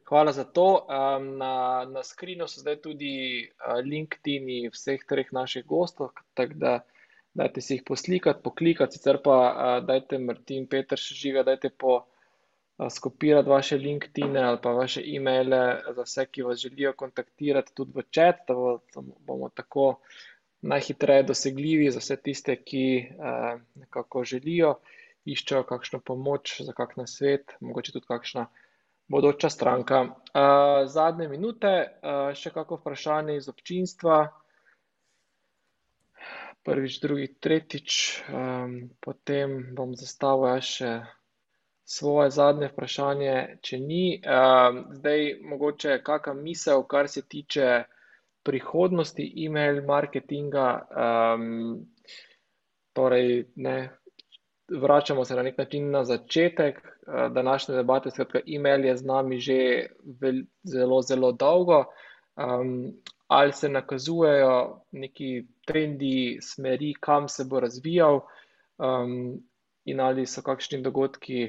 Hvala za to. Um, na, na skrinu so zdaj tudi uh, LinkedIn vseh treh naših gostov, tako da dajte si jih poslikati, poklikati, sicer pa uh, dajte Martin, Peter, še žiga, dajte po skopirati vaše LinkedIn ali pa vaše e-maile za vse, ki vas želijo kontaktirati, tudi v čat, da bomo tako najhitreje dosegljivi za vse tiste, ki nekako želijo, iščejo kakšno pomoč za kak na svet, mogoče tudi kakšna bodoča stranka. Zadnje minute, še kako vprašanje iz občinstva. Prvič, drugi, tretjič, potem bom zastavil še svoje zadnje vprašanje, če ni. Um, zdaj, mogoče kakšna misel, kar se tiče prihodnosti e-mail marketinga. Um, torej, ne, vračamo se na nek način na začetek uh, današnje debate. Skratka, e-mail je z nami že vel, zelo, zelo dolgo. Um, ali se nakazujejo neki trendi, smeri, kam se bo razvijal. In ali so kakšni dogodki,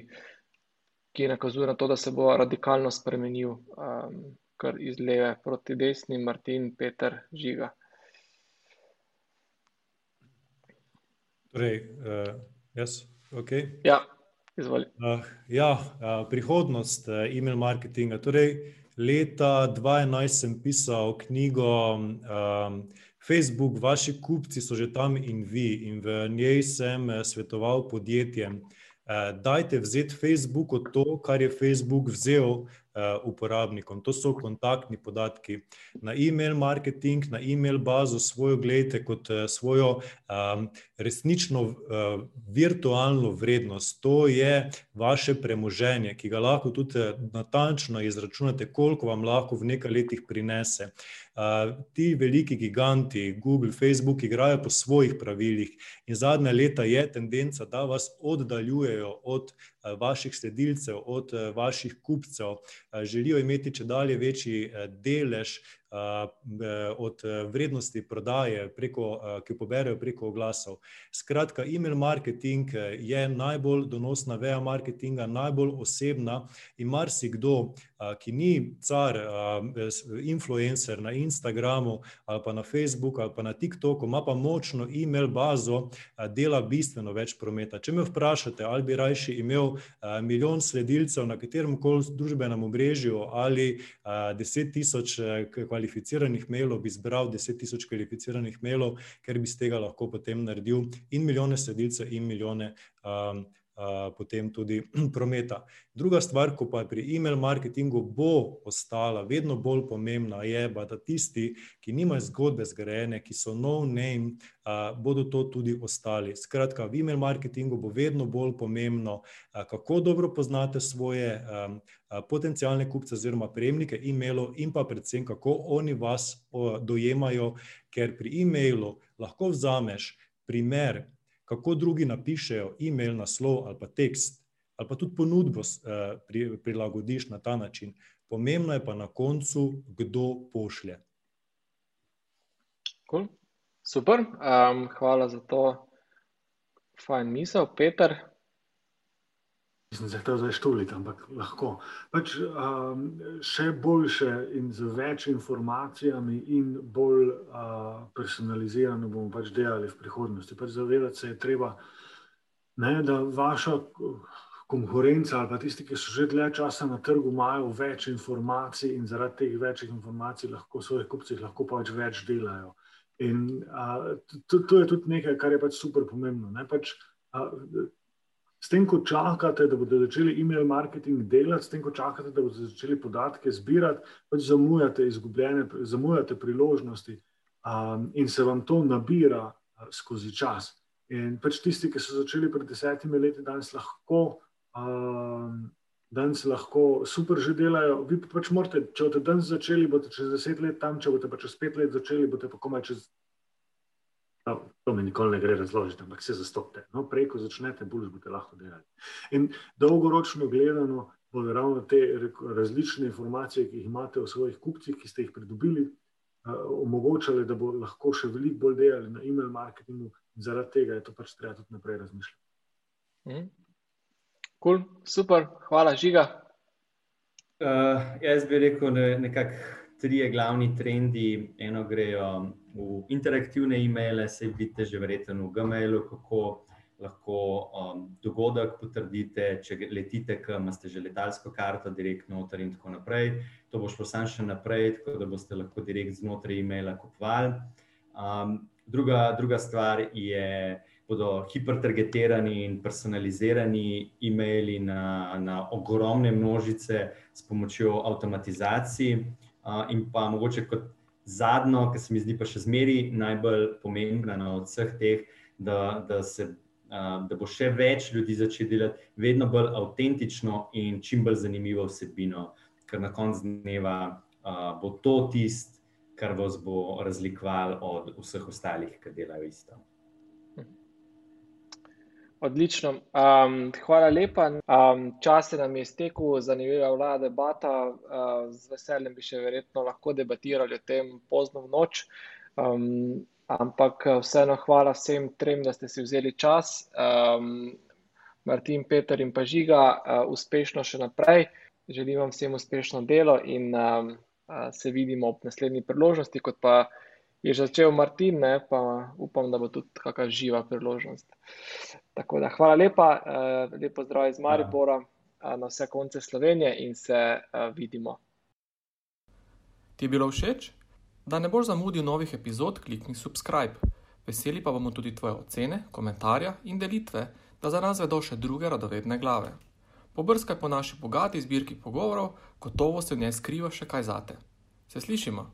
ki nakazujejo na to, da se bo radikalno spremenil, um, kar iz leve proti desni, Martin, Peter, žiga. Torej, uh, jaz, ok. Ja, izvoli. Uh, ja, uh, prihodnost uh, e-mail marketinga. Torej, leta 2011 sem pisal knjigo. Um, Facebook, vaši kupci so že tam in vi, in v njej sem eh, svetoval podjetjem. Eh, dajte vzeti Facebooku to, kar je Facebook vzel uporabnikom. To so kontaktni podatki. Na e-mail marketing, na e-mail bazo svojo gledajte kot eh, svojo resnično uh, virtualno vrednost. To je vaše premoženje, ki ga lahko tudi natančno izračunate, koliko vam lahko v nekaj letih prinese. Ti veliki giganti, Google, Facebook, igrajo po svojih pravilih, in zadnja leta je tendenca, da vas oddaljujejo od vaših sledilcev, od uh, vaših kupcev, uh, želijo imeti če dalje večji delež od vrednosti prodaje, preko, ki jo poberajo preko oglasov. Skratka, e-mail marketing je najbolj donosna veja marketinga, najbolj osebna in marsikdo, ki ni car, influencer na Instagramu ali pa na Facebooku ali pa na TikToku, ima pa močno e-mail bazo, dela bistveno več prometa. Če me vprašate, ali bi rajši imel milijon sledilcev na katerem koli družbenem omrežju ali deset tisoč kvalificiranih mailov, bi zbral deset tisoč kvalificiranih mailov, ker bi iz tega lahko potem naredil in milijone sledilcev in milijone potem tudi prometa. Druga stvar, ko pa pri e-mail marketingu bo ostala vedno bolj pomembna, je, da tisti, ki nimajo zgodbe zgrajene, ki so no name, bodo to tudi ostali. Skratka, v e-mail marketingu bo vedno bolj pomembno, kako dobro poznate svoje potencialne kupce oziroma prejemnike e-mailov in pa predvsem, kako oni vas dojemajo, ker pri e-mailu lahko vzameš primer, kako drugi napišejo e-mail naslov ali pa tekst, ali pa tudi ponudbo prilagodiš na ta način. Pomembno je pa na koncu, kdo pošlje. Cool. Super, um, hvala za to fajn misel, Peter. Nisem se hotel zdaj štuliti, ampak lahko. Pač, um, še boljše in z več informacijami, in bolj uh, personalizirano bomo pač delali v prihodnosti. Pač zavedati se je treba, ne, da vaša konkurenca ali pa tisti, ki so že dlje časa na trgu, imajo več informacij in zaradi teh večjih informacij lahko svojih kupcih lahko pač več delajo. In uh, to, to je tudi nekaj, kar je pač super pomembno. Pač, uh, S tem, ko čakate, da bodo začeli e-mail marketing delati, s tem, ko čakate, da bodo začeli podatke zbirati, pač zamujate izgubljene, zamujate priložnosti um, in se vam to nabira uh, skozi čas. In pač tisti, ki so začeli pred desetimi leti, danes lahko, um, danes lahko super že delajo. Vi pa pač morate, če boste danes začeli, boste čez deset let tam, če boste pa čez pet let začeli, boste pa komaj čez No, to mi nikoli ne gre razložiti, ampak se zastopite. No, prej, ko začnete, bolj boste lahko delali. In dolgoročno gledano, bodo ravno te različne informacije, ki jih imate o svojih kupcih, ki ste jih pridobili, omogočale, da bo lahko še veliko bolj delali na e-mail marketingu, in zaradi tega je to pač treba tudi naprej razmišljati. Mm. Cool, super, hvala, žiga. Uh, jaz bi rekel, da nekako tri glavni trendi. Eno grejo v interaktivne e-maile, se vidite že verjetno v Gmailu, kako lahko um, dogodek potrdite, če letite, kam ste že letalsko karto, direktno noter in tako naprej. To bo šlo samo še naprej, tako da boste lahko direkt znotraj e-maila kupovali. Um, druga, druga stvar je, bodo hipertargetirani in personalizirani e-maili na, na ogromne množice s pomočjo avtomatizacij, uh, in pa mogoče kot zadnjo, ki se mi zdi pa še zmeraj najbolj pomembna na vseh teh, da, da, se, da bo še več ljudi začelo delati vedno bolj avtentično in čim bolj zanimivo vsebino, ker na koncu dneva bo to tisto, kar vas bo razlikovalo od vseh ostalih, ki delajo isto. Odlično. Um, hvala lepa. Um, čas se nam je iztekel, zanimiva vlada debata. Uh, z veseljem bi še verjetno lahko debatirali o tem pozno v noč. Um, ampak vseeno hvala vsem trem, da ste si vzeli čas. Um, Martin, Peter in pa Žiga, uh, uspešno še naprej. Želim vam vsem uspešno delo in um, uh, se vidimo ob naslednji priložnosti, kot pa je začel Martin, ne, pa upam, da bo tudi kakšna živa priložnost. Tako da hvala lepa, uh, lepo zdrav iz Maribora uh, na vse konce Slovenije in se uh, vidimo. Ti je bilo všeč? Da ne boš zamudil novih epizod, klikni subscribe. Veseli pa bomo tudi tvoje ocene, komentarje in delitve, da za nas vedo še druge radovedne glave. Pobrskaj po naši bogati zbirki pogovorov, gotovo se v njej skriva še kaj zate. Se slišimo?